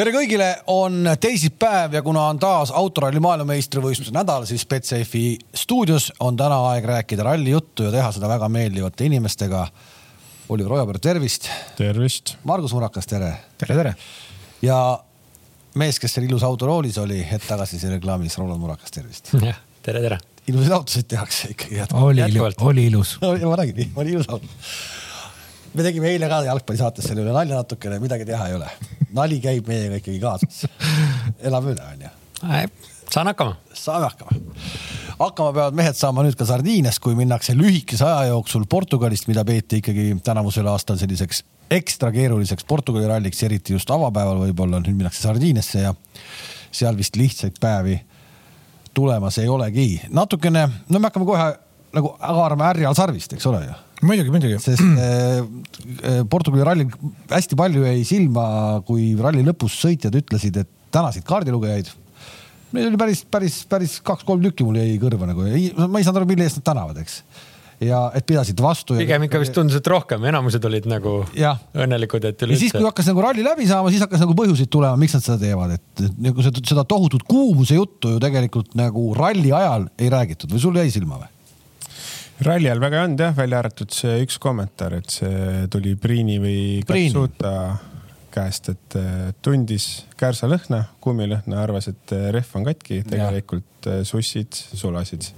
tere kõigile, on teisipäev ja kuna on taas autoralli maailmameistrivõistluse nädal, siis Betsafe stuudios on täna aeg rääkida ralli juttu ja teha seda väga meeldivate inimestega. Oliver Ojapäev, tervist. tervist. Margus Murakas, tere. tere, tere. ja mees, kes seal ilus autoroolis oli, hetk tagasi siin reklaamis, Roland Murakas, tervist. jah, tere, tere. ilusaid autosid tehakse ikkagi. oli ilus, oli ilus. ma räägin, oli ilus auto me tegime eile ka jalgpallisaates selle üle nalja natukene, midagi teha ei ole. nali käib meiega ikkagi kaasas. elame üle, onju. saan hakkama. saame hakkama. hakkama peavad mehed saama nüüd ka Sardiinias, kui minnakse lühikese aja jooksul Portugalist, mida peeti ikkagi tänavusel aastal selliseks ekstra keeruliseks Portugali ralliks, eriti just avapäeval võib-olla, nüüd minnakse Sardiiniasse ja seal vist lihtsaid päevi tulemas ei olegi. natukene, no me hakkame kohe nagu haarama härjal sarvist, eks ole ju muidugi, muidugi. sest äh, äh, Portugali rallil hästi palju jäi silma, kui ralli lõpus sõitjad ütlesid, et tänasid kaardilugejaid. Neid oli päris, päris, päris kaks-kolm tükki mul jäi kõrva nagu, ma ei saanud aru, mille eest nad tänavad, eks ja et pidasid vastu. pigem ikka vist tundus, et rohkem, enamused olid nagu ja. õnnelikud, et üleüldse. ja siis, kui hakkas nagu ralli läbi saama, siis hakkas nagu põhjuseid tulema, miks nad seda teevad, et nagu seda, seda tohutut kuumuse juttu ju tegelikult nagu ralli ajal ei räägitud või sul jäi silma või? Ralli ajal väga ei olnud jah, välja arvatud see üks kommentaar, et see tuli Priini või Katsuta käest, et tundis kärsalõhna, kummilõhna, arvas, et rehv on katki, tegelikult ja. sussid sulasid.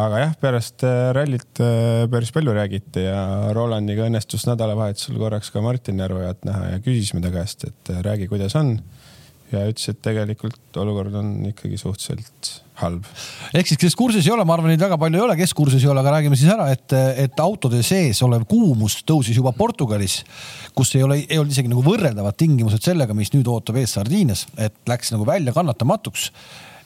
aga jah, pärast rallit päris palju räägiti ja Rolandiga õnnestus nädalavahetusel korraks ka Martin Järveojat näha ja küsisime ta käest, et räägi, kuidas on. Ja ütles, et tegelikult olukord on ikkagi suhteliselt halb. ehk siis, kes kursis ei ole, ma arvan, neid väga palju ei ole, kes kursis ei ole, aga räägime siis ära, et, et autode sees olev kuumus tõusis juba Portugalis, kus ei ole, ei olnud isegi nagu võrreldavad tingimused sellega, mis nüüd ootab ees Sardiinias, et läks nagu välja kannatamatuks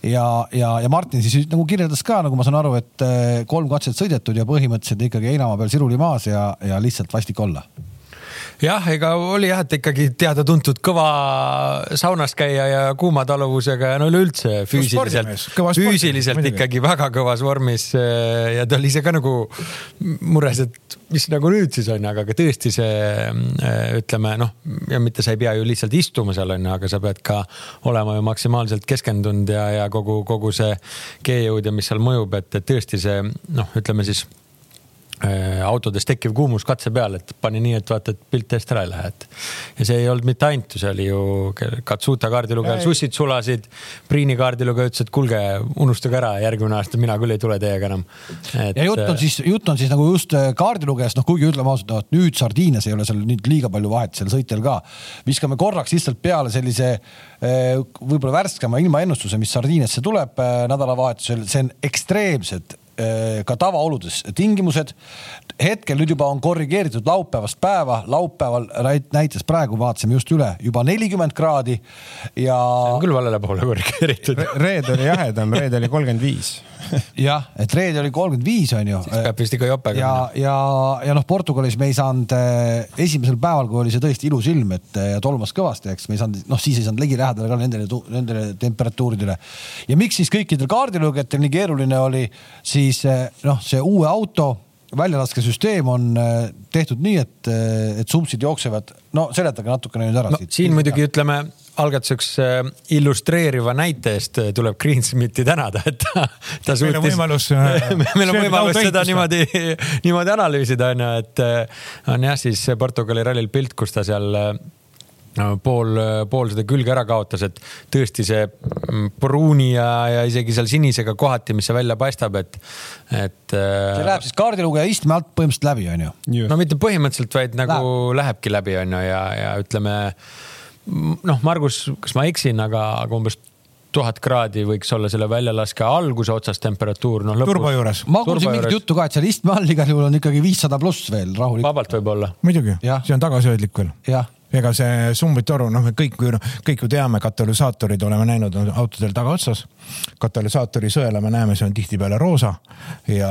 ja, ja, ja Martin siis nagu kirjeldas ka, nagu ma saan aru, et eh, kolm katset sõidetud ja põhimõtteliselt ikkagi heinamaa peal siruli maas ja, ja lihtsalt vastik olla jah, ega oli jah, et ikkagi teada-tuntud kõva saunas käia ja kuumataluvusega ja no üleüldse füüsiliselt, füüsiliselt muidugi. ikkagi väga kõvas vormis. ja ta oli ise ka nagu mures, et mis nagu nüüd siis on, aga ka tõesti see ütleme noh, ja mitte sa ei pea ju lihtsalt istuma seal on ju, aga sa pead ka olema ju maksimaalselt keskendunud ja, ja kogu, kogu see G-jõud ja mis seal mõjub, et, et tõesti see noh, ütleme siis autodes tekkiv kuumus katse peal, et pani nii, et vaata, et pilt eest ära ei lähe, et. ja see ei olnud mitte ainult ju, see oli ju Katsuta kaardilugejal sussid sulasid. Priini kaardilugeja ütles, et kuulge, unustage ära, järgmine aasta mina küll ei tule teiega enam. ja jutt on äh, siis, jutt on siis nagu just äh, kaardilugejast, noh, kuigi ütleme ausalt, noh, et nüüd Sardiinias ei ole seal nüüd liiga palju vahet seal sõitjal ka. viskame korraks lihtsalt peale sellise võib-olla värskema ilmaennustuse, mis Sardiiniasse tuleb nädalavahetusel, see on ekstreemsed Äh, ka tavaoludes tingimused. hetkel nüüd juba on korrigeeritud laupäevast päeva, laupäeval näitas praegu vaatasime just üle juba nelikümmend kraadi ja. see on küll valele poole korrigeeritud Re. reede oli jahedam, reede oli kolmkümmend viis. jah, et reede oli kolmkümmend viis on ju. siis peab vist ikka jopega. ja, ja, ja noh, Portugalis me ei saanud äh, esimesel päeval, kui oli see tõesti ilus ilm, et äh, ja tolmas kõvasti, eks me ei saanud, noh siis ei saanud ligilähedale ka nendele, nendele temperatuuridele. ja miks siis kõikidel kaardilugejatel nii keeruline oli, siis äh, noh, see uue auto väljalaskesüsteem on tehtud nii, et, et sumpsid jooksevad, no seletage natukene nüüd ära no,. siin muidugi ütleme algatuseks äh, illustreeriva näite eest äh, tuleb Greensmiti tänada, et ta, ta suutis. meil on võimalus meil on võimalus seda niimoodi, niimoodi analüüsida on ju, et äh, on jah, siis Portugali rallil pilt, kus ta seal pool, pool seda külge ära kaotas, et tõesti see mm, pruuni ja, ja isegi seal sinisega kohati, mis see välja paistab, et, et. see läheb siis kaardilugeja istme alt põhimõtteliselt läbi, on ju? no mitte põhimõtteliselt, vaid nagu Läheb. lähebki läbi, on ju, ja, ja ütleme noh, Margus, kas ma eksin, aga, aga umbes tuhat kraadi võiks olla selle väljalaske alguse otsas temperatuur, noh. turbo juures. ma kuulsin mingit juttu ka, et seal istme all igal juhul on ikkagi viissada pluss veel rahulikult. vabalt võib olla. muidugi, see on tagasihoidlik veel. jah ega see summitoru, noh, me kõik ju, kõik ju teame, katalüsaatorid oleme näinud autodel tagaotsas. katalüsaatori sõela me näeme, see on tihtipeale roosa ja.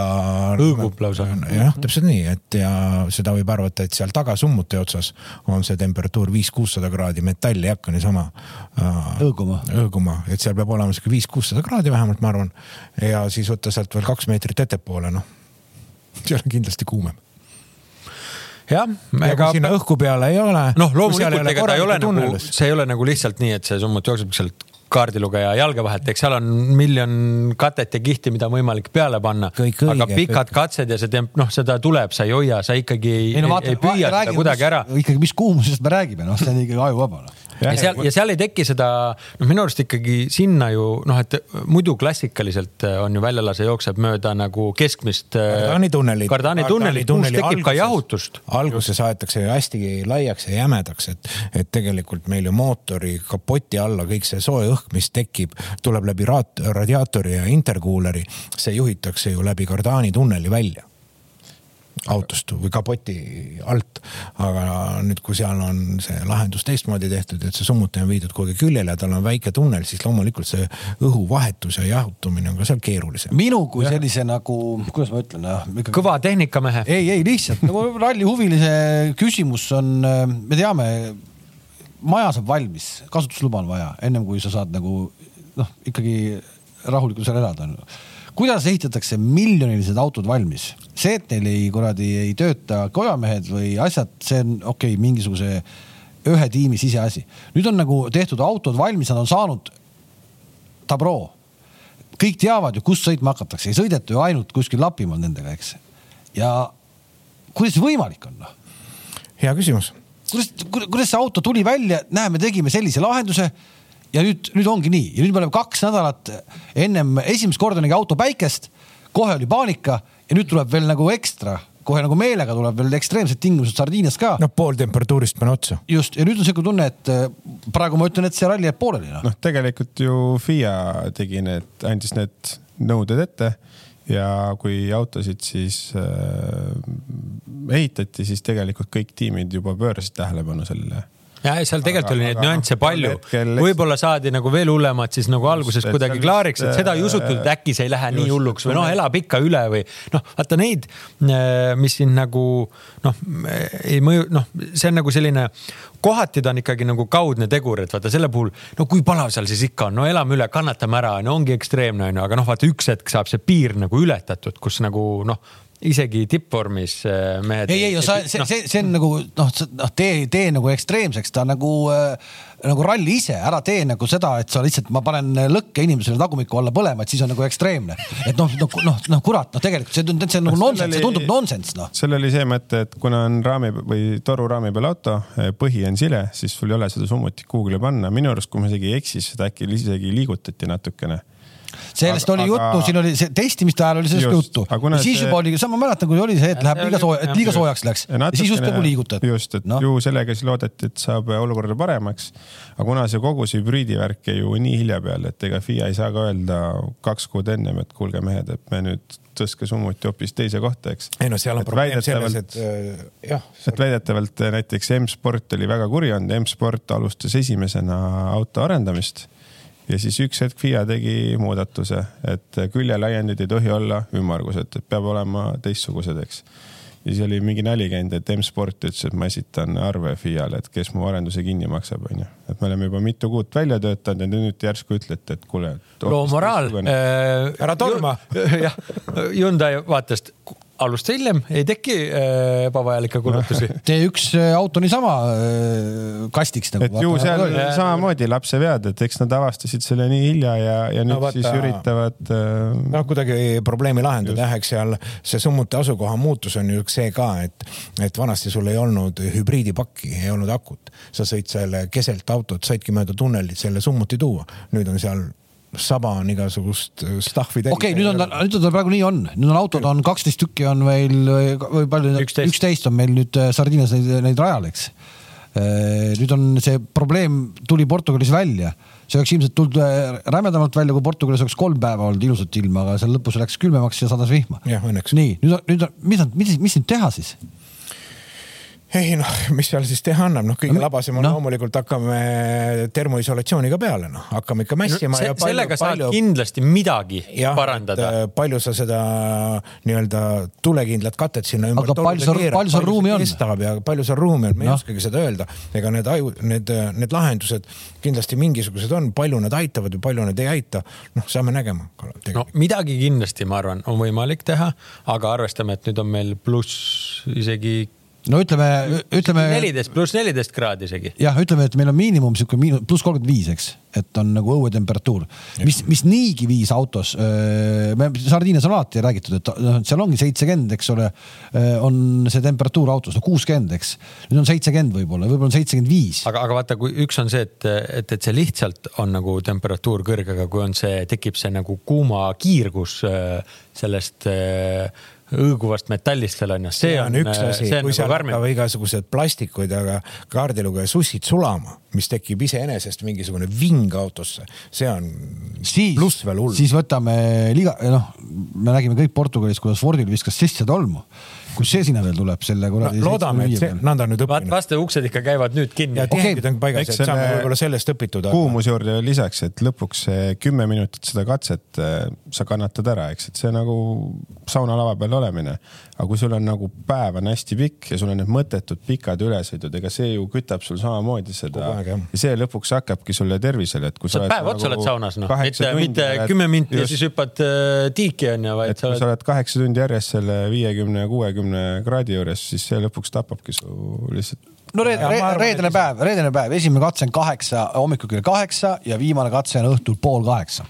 õõgub lausa. jah, täpselt nii, et ja seda võib arvata, et seal taga summuti otsas on see temperatuur viis-kuussada kraadi, metall ei hakka niisama äh,. õõguma. õõguma, et seal peab olema sihuke viis-kuussada kraadi vähemalt, ma arvan. ja siis võtta sealt veel kaks meetrit ettepoole, noh. see on kindlasti kuumem jah. ega sinna õhku peale ei ole. noh, loomulikult ega ta ei ole nagu, see ei ole nagu lihtsalt nii, et see summut jookseb sealt kaardilugeja jalge vahelt, eks seal on miljon katet ja kihti, mida on võimalik peale panna. aga pikad kõik. katsed ja see temp, noh, seda tuleb, sa ei hoia, sa ikkagi ei, ei, no, vaata, ei püüa seda kuidagi ära. ikkagi, mis kuumusest me räägime, noh, see on ikkagi ajuvaba no ja, seal ja seal ei teki seda, noh, minu arust ikkagi sinna ju noh, et muidu klassikaliselt äh, on ju väljalase jookseb mööda nagu keskmist. Äh, Kardani tunnelit. Kardani tunnelit, kus tekib alguses, ka jahutust. alguses aetakse hästi laiaks ja jämedaks, et, et tegelikult meil ju mootori kapoti alla kõik see soe õhk, mis tekib, tuleb läbi radiaatori ja interkuuleri. see juhitakse ju läbi Kardani tunneli välja autost või kapoti alt. aga nüüd, kui seal on see lahendus teistmoodi tehtud, et see summuti on viidud kuhugi küljele ja tal on väike tunnel, siis loomulikult see õhuvahetus ja jahutumine on ka seal keerulisem. minu kui ja. sellise nagu, kuidas ma ütlen ikkagi.... kõva tehnikamehe. ei, ei lihtsalt nagu rallihuvilise küsimus on, me teame, maja saab valmis, kasutusluba on vaja ennem kui sa saad nagu noh, ikkagi rahulikult seal elada ju kuidas ehitatakse miljonilised autod valmis? see, et neil ei kuradi ei tööta kojamehed või asjad, see on okei okay,, mingisuguse ühe tiimi siseasi. nüüd on nagu tehtud autod valmis, nad on saanud tabroo. kõik teavad ju, kus sõitma hakatakse, ei sõideta ju ainult kuskil Lapimaal nendega, eks. ja kuidas see võimalik on, noh? hea küsimus. Kuidas, kuidas see auto tuli välja, näe, me tegime sellise lahenduse ja nüüd, nüüd ongi nii ja nüüd me oleme kaks nädalat ennem esimest korda nägi auto päikest, kohe oli paanika ja nüüd tuleb veel nagu ekstra kohe nagu meelega tuleb veel ekstreemsed tingimused Sardiinias ka. noh, pool temperatuurist pane otsa. just ja nüüd on siuke tunne, et äh, praegu ma ütlen, et see ralli jääb pooleli noh. noh, tegelikult ju FIA tegi need, andis need nõuded ette ja kui autosid siis äh, ehitati, siis tegelikult kõik tiimid juba pöörasid tähelepanu sellele ja seal tegelikult aga, oli neid nüansse palju. võib-olla saadi nagu veel hullemat siis nagu alguses et kuidagi klaariks, et seda ei usutud, et äkki see ei lähe just, nii hulluks või noh, elab ikka üle või noh, vaata neid, äh, mis siin nagu noh, ei mõju, noh, see on nagu selline kohati ta on ikkagi nagu kaudne tegur, et vaata selle puhul, no kui palav seal siis ikka on, no elame üle, kannatame ära, no ongi ekstreemne onju, aga noh, vaata üks hetk saab see piir nagu ületatud, kus nagu noh isegi tippvormis äh, mehed. ei, ei, see, see, see, see on nagu noh, noh, tee, tee nagu ekstreemseks, ta nagu äh, nagu ralli ise, ära tee nagu seda, et sa lihtsalt, ma panen lõkke inimesele tagumiku alla põlema, et siis on nagu ekstreemne. et noh, noh, noh, noh kurat, noh, tegelikult see, see on nagu no, nonsense, see tundub nonsense, noh. seal oli see mõte, et kuna on raami või toruraami peal auto, põhi on sile, siis sul ei ole seda summutit kuhugile panna. minu arust, kui ma isegi ei eksi, seda äkki isegi liigutati natukene sellest aga, oli juttu aga..., siin oli see testimiste ajal oli sellest just, juttu. ja siis see... juba oli, sa ma mäletan, kui oli see, et läheb liiga sooja, et liiga soojaks läks ja, siis just nagu liigutati. just, et no. ju sellega siis loodeti, et saab olukorda paremaks. aga kuna see kogu see hübriidivärk jäi ju nii hilja peale, et ega FIA ei saa ka öelda kaks kuud ennem, et kuulge mehed, et me nüüd tõstke summuti hoopis teise kohta, eks. ei no seal on et probleem selles, et äh, jah. et väidetavalt näiteks M-sport oli väga kuri olnud, M-sport alustas esimesena auto arendamist ja siis üks hetk FIA tegi muudatuse, et küljelaiendid ei tohi olla ümmargused, et peab olema teistsugused, eks. ja siis oli mingi nali käinud, et M-Sport ütles, et ma esitan arve FIA-le, et kes mu arenduse kinni maksab, onju. et me oleme juba mitu kuud välja töötanud ja nüüd järsku ütlete, et kuule. loo moraal. Ära torma. jah, Hyundai vaatest alusta hiljem, ei teki äh, ebavajalikke kulutusi T1 äh, auto niisama äh, kastiks nagu. et ju seal oli samamoodi lapsevead, et eks nad avastasid selle nii hilja ja, ja nüüd no, vaata, siis üritavad äh.... noh, kuidagi probleemi lahendada jah, eks seal see summuti asukoha muutus on ju see ka, et, et vanasti sul ei olnud hübriidipakki, ei olnud akut. sa sõid selle keselt autot, saidki mööda tunnelit selle summuti tuua. nüüd on seal saba on igasugust äh, stuff'i täis. okei okay,, nüüd on ta, nüüd on ta praegu nii on, nüüd on autod on kaksteist tükki on meil või palju, üksteist on meil nüüd äh, Sardiinias neid, neid rajal, eks. Äh, nüüd on see probleem tuli Portugalis välja, see oleks ilmselt tulnud rämedamalt välja, kui Portugalis oleks kolm päeva olnud ilusat ilma, aga seal lõpus läks külmemaks ja sadas vihma. nii, nüüd on, nüüd on, mis on, mis, mis nüüd teha siis? Ei noh, mis seal siis teha annab, noh, kõige no, labasem on no. loomulikult hakkame termoisolatsiooniga peale, noh, hakkame ikka mässima no,. Se, palju, sellega palju, saad kindlasti midagi ja, parandada. Äh, palju sa seda nii-öelda tulekindlat katet sinna ümber. aga palju seal, palju seal ruumi on? kestab ja palju seal ruumi on, me no. ei oskagi seda öelda. ega need aju, need, need lahendused kindlasti mingisugused on, palju nad aitavad ja palju nad ei aita. noh, saame nägema. no midagi kindlasti, ma arvan, on võimalik teha, aga arvestame, et nüüd on meil pluss isegi no ütleme, ütleme. neliteist pluss neliteist kraadi isegi. jah, ütleme, et meil on miinimum sihuke miinus, pluss kolmkümmend viis, eks, et on nagu õuetemperatuur, mis, mis niigi viis autos. me sardiines on alati räägitud, et noh, seal ongi seitsekümmend, eks ole, on see temperatuur autos, no kuuskümmend, eks. nüüd on seitsekümmend võib-olla, võib-olla on seitsekümmend viis. aga, aga vaata, kui üks on see, et, et, et see lihtsalt on nagu temperatuur kõrge, aga kui on see, tekib see nagu kuuma kiirgus sellest õõguvast metallist veel on ju. see on üks asi, kui nagu seal hakkab igasugused plastikuid, aga kaardilugeja sussid sulama, mis tekib iseenesest mingisugune ving autosse, see on siis, pluss veel hull. siis võtame liga, noh, me nägime kõik Portugalis, kuidas Fordil viskas sisse tolmu kus see sinna veel tuleb selle kuradi no,? loodame, et see, nad on nüüd õppinud. vaste uksed ikka käivad nüüd kinni. ja tihendid okay. on paigas, et saame võib-olla sellest õpitud. kuumuse juurde lisaks, et lõpuks kümme minutit seda katset äh, sa kannatad ära, eks, et see nagu saunalava peal olemine. Aga kui sul on nagu päev on hästi pikk ja sul on need mõttetud pikad ülesõidud, ega see ju kütab sul samamoodi seda. ja see lõpuks hakkabki sulle tervisele, et kui sa. päev otsa oled nagu saunas, noh, mitte, mitte kümme minti ja siis hüppad äh, tiiki onju, vaid. et kui sa oled kaheksa tundi järjest selle viiekümne ja kuuekümne kraadi juures, siis see lõpuks tapabki su lihtsalt no reed, reed, reedene päev, reedene päev, esimene katse on kaheksa, hommikul kell kaheksa ja viimane katse on õhtul pool kaheksa.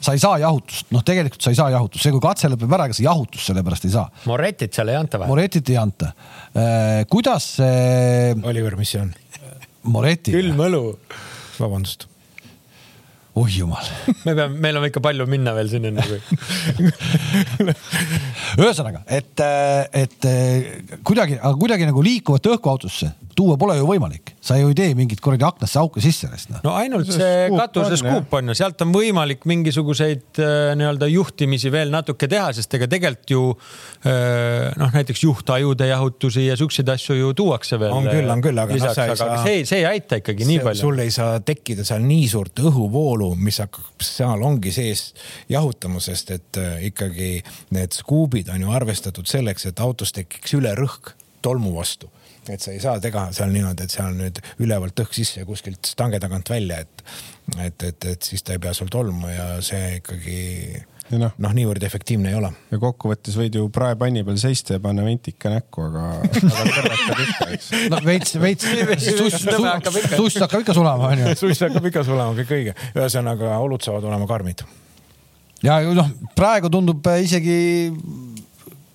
sa ei saa jahutust, noh, tegelikult sa ei saa jahutust, see, kui katse lõpeb ära, ega sa jahutust sellepärast ei saa. Moretit seal ei anta või? Moretit ei anta eh,. kuidas see? Oliver, mis see on? Moreti. külm õlu. vabandust oh jumal me peame, meil on ikka palju minna veel sinnani kui ühesõnaga, et, et kuidagi, aga kuidagi nagu liikuvat õhku autosse tuua pole ju võimalik, sa ju ei tee mingit kuradi aknasse auke sisse neist no.. no ainult see katuse skuup on ju, sealt on võimalik mingisuguseid äh, nii-öelda juhtimisi veel natuke teha, sest ega tegelikult ju äh, noh, näiteks juhtajude jahutusi ja siukseid asju ju tuuakse veel. on küll, on küll, aga lisaks, noh, aga saa... see, see ei aita ikkagi see, nii palju. sul ei saa tekkida seal nii suurt õhuvoolu, mis hakkab seal ongi sees jahutama, sest et äh, ikkagi need skuubid on ju arvestatud selleks, et autos tekiks ülerõhk tolmu vastu et sa ei saa teha seal niimoodi, et seal nüüd ülevalt õhk sisse ja kuskilt stange tagant välja, et, et, et, et siis ta ei pea sul tolmu ja see ikkagi noh no, no, niivõrd efektiivne ei ole. ja kokkuvõttes võid ju praepanni peal seista ja panna ventika näkku, aga, aga kõrvetab ikka, eks. no veits, veits suss hakkab ikka sulama, onju. suss hakkab ikka sulama, kõik õige. ühesõnaga, olud saavad olema karmid. Ja noh, praegu tundub isegi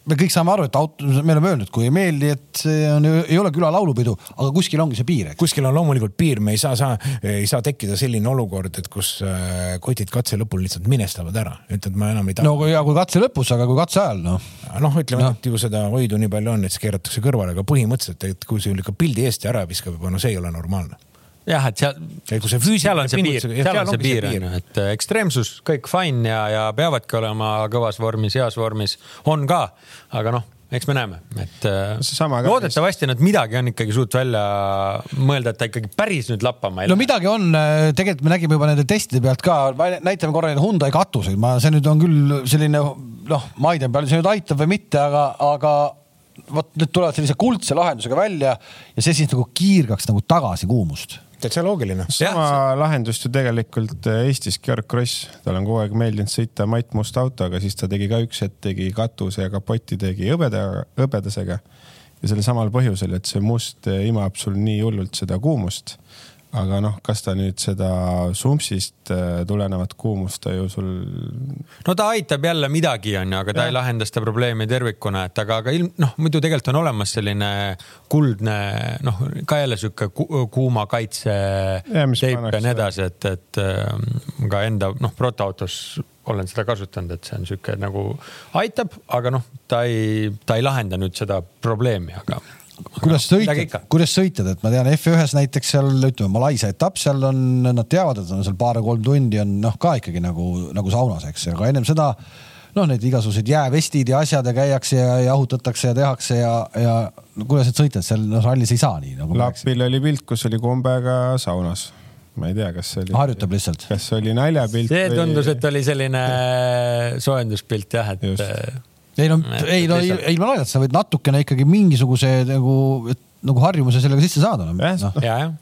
me kõik saame aru, et auto, me oleme öelnud, kui ei meeldi, et see on, ei ole küla laulupidu, aga kuskil ongi see piir. kuskil on loomulikult piir, me ei saa, saa, ei saa tekkida selline olukord, et kus äh, kotid katse lõpul lihtsalt minestavad ära, ütled, ma enam ei taha. no ja kui katse lõpus, aga kui katse ajal noh. noh, ütleme no., et ju seda hoidu nii palju on, et siis keeratakse kõrvale, aga põhimõtteliselt, et kui sul ikka pildi eest ära viskab juba, no see ei ole normaalne jah, et seal, seal on see piir, seal on see piir on ju, et äh, ekstreemsus kõik fine ja, ja peavadki olema kõvas vormis, heas vormis, on ka, aga noh eks me näeme, et äh, loodetavasti nad midagi on ikkagi suutnud välja mõelda, et ta ikkagi päris nüüd lappama ei lähe. no midagi on, äh, tegelikult me nägime juba nende testide pealt ka, näitame korra neid Hyundai katuseid, ma, see nüüd on küll selline noh, ma ei tea, palju see nüüd aitab või mitte, aga, aga vot need tulevad sellise kuldse lahendusega välja ja see siis nagu kiirgaks nagu tagasi kuumust täitsa loogiline. sama ja, lahendust ju tegelikult äh, Eestis Georg Kross, tal on kogu aeg meeldinud sõita mattmusta autoga, siis ta tegi ka üks hetk tegi katuse ja kapoti tegi hõbeda, hõbedasega. ja sellel samal põhjusel, et see must äh, imab sul nii hullult seda kuumust aga noh, kas ta nüüd seda sumpsist äh, tulenevat kuumust ta ju sul. no ta aitab jälle midagi, onju, aga ta ja. ei lahenda seda probleemi tervikuna, et aga, aga ilm, noh, muidu tegelikult on olemas selline kuldne, noh, ka jälle sihuke ku, kuuma kaitse teip ja nii edasi, et, et ähm, ka enda noh, protoautos olen seda kasutanud, et see on sihuke nagu aitab, aga noh, ta ei, ta ei lahenda nüüd seda probleemi, aga kuidas sõitjad, kuidas sõitjad, et ma tean F1-s näiteks seal ütleme, Malaisia etapp, seal on, nad teavad, et on seal paar-kolm tundi on noh, ka ikkagi nagu, nagu saunas, eks, aga ennem seda noh, need igasugused jäävestid ja asjad ja käiakse ja jahutatakse ja tehakse ja, ja no, kuidas need sõitjad seal noh, rallis ei saa nii nagu. Lapil oli pilt, kus oli kombega saunas ma ei tea, kas see oli. harjutab lihtsalt. kas see oli naljapilt? see tundus, et oli selline soojenduspilt jah, et Just ei no, ei no ilma naljata, sa võid natukene ikkagi mingisuguse nagu, nagu harjumuse sellega sisse saada no.. jah, noh.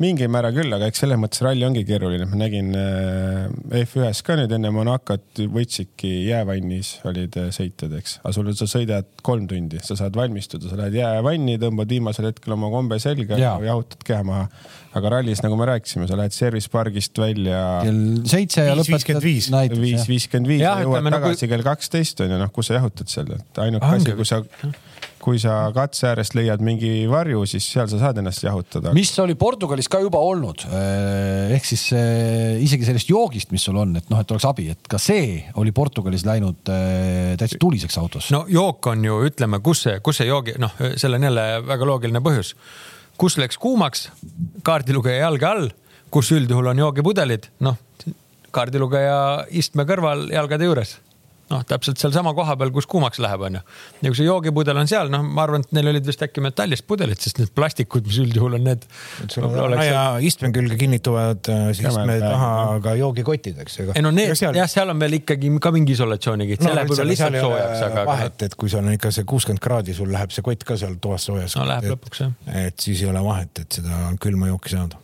Mingil määral küll, aga eks selles mõttes ralli ongi keeruline, ma nägin äh, F1-s ka nüüd enne Monacot võtsidki jäävannis olid äh, sõitjad, eks, aga sul, sa sõidad kolm tundi, sa saad valmistuda, sa lähed jäävanni, tõmbad viimasel hetkel oma kombe selga ja jahutad keha maha. aga rallis, nagu me rääkisime, sa lähed service pargist välja. kell seitse ja lõpetad viis, viiskümmend viis ja jõuad nagu tagasi nagu... kell kaksteist on ju, noh, kus sa jahutad seal, et ainuke asi, kui sa kui sa katse äärest leiad mingi varju, siis seal sa saad ennast jahutada. mis oli Portugalis ka juba olnud, eh, ehk siis eh, isegi sellest joogist, mis sul on, et noh, et oleks abi, et ka see oli Portugalis läinud eh, täitsa tuliseks autos. no jook on ju, ütleme, kus see, kus see joogi, noh, seal on jälle väga loogiline põhjus. kus läks kuumaks, kaardilugeja jalge all, kus üldjuhul on joogipudelid, noh, kaardilugeja istme kõrval jalgade juures noh, täpselt sealsama koha peal, kus kuumaks läheb, onju. ja kui see joogipudel on seal, noh, ma arvan, et neil olid vist äkki metallist pudelid, sest need plastikud, mis üldjuhul on need. ja istme külge kinnituvad äh, siis istme taha ka joogikotid, eks ju. ei no need seal... jah, seal on veel ikkagi ka mingi isolatsioonikiht no,, see läheb võib-olla lihtsalt soojaks, aga. vahet, et kui sul on ikka see kuuskümmend kraadi, sul läheb see kott ka seal toas soojaks. no läheb et, lõpuks jah. et siis ei ole vahet, et seda külma jooki saada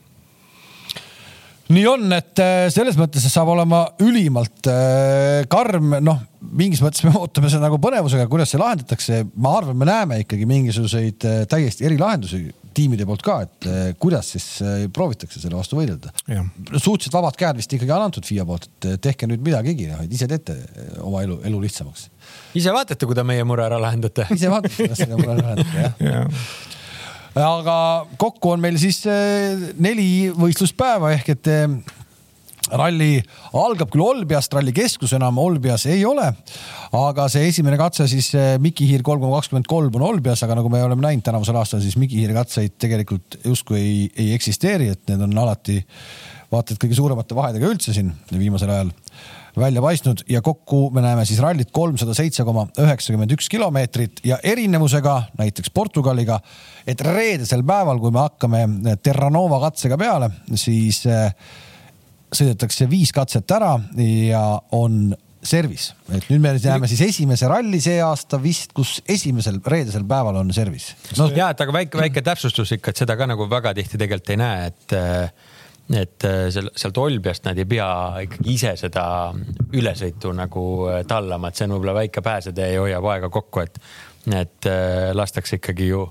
nii on, et äh, selles mõttes saab olema ülimalt äh, karm, noh, mingis mõttes me ootame seda nagu põnevusega, kuidas see lahendatakse. ma arvan, me näeme ikkagi mingisuguseid äh, täiesti erilahendusi tiimide poolt ka, et kuidas siis proovitakse selle vastu võidelda. suhteliselt vabad käed vist ikkagi on antud FIA poolt, et tehke nüüd midagigi, noh, et ise teete oma elu, elu lihtsamaks. ise vaatate, kui te meie mure ära lahendate. ise vaatate, kuidas selle mure ära lahendate, jah ja aga kokku on meil siis eh, neli võistluspäeva ehk et eh, ralli algab küll Olbiast, ralli keskus enam Olbias ei ole, aga see esimene katse siis eh, Miki Hiir kolm koma kakskümmend kolm on Olbias, aga nagu me oleme näinud tänavusel aastal, siis Miki Hiiri katseid tegelikult justkui ei, ei eksisteeri, et need on alati vaata et kõige suuremate vahedega üldse siin viimasel ajal välja paistnud ja kokku me näeme siis rallit kolmsada seitse koma üheksakümmend üks kilomeetrit ja erinevusega näiteks Portugaliga, et reedesel päeval, kui me hakkame Terranova katsega peale, siis eh, sõidetakse viis katset ära ja on servis, et nüüd me näeme siis esimese ralli see aasta vist, kus esimesel reedesel päeval on servis. No.. ja, et aga väike, väike täpsustus ikka, et seda ka nagu väga tihti tegelikult ei näe, et äh, et äh, seal, sealt Olbiast nad ei pea ikkagi ise seda ülesõitu nagu äh, tallama, et see on võib-olla väike pääsetee ja hoiab aega kokku, et, et äh, lastakse ikkagi ju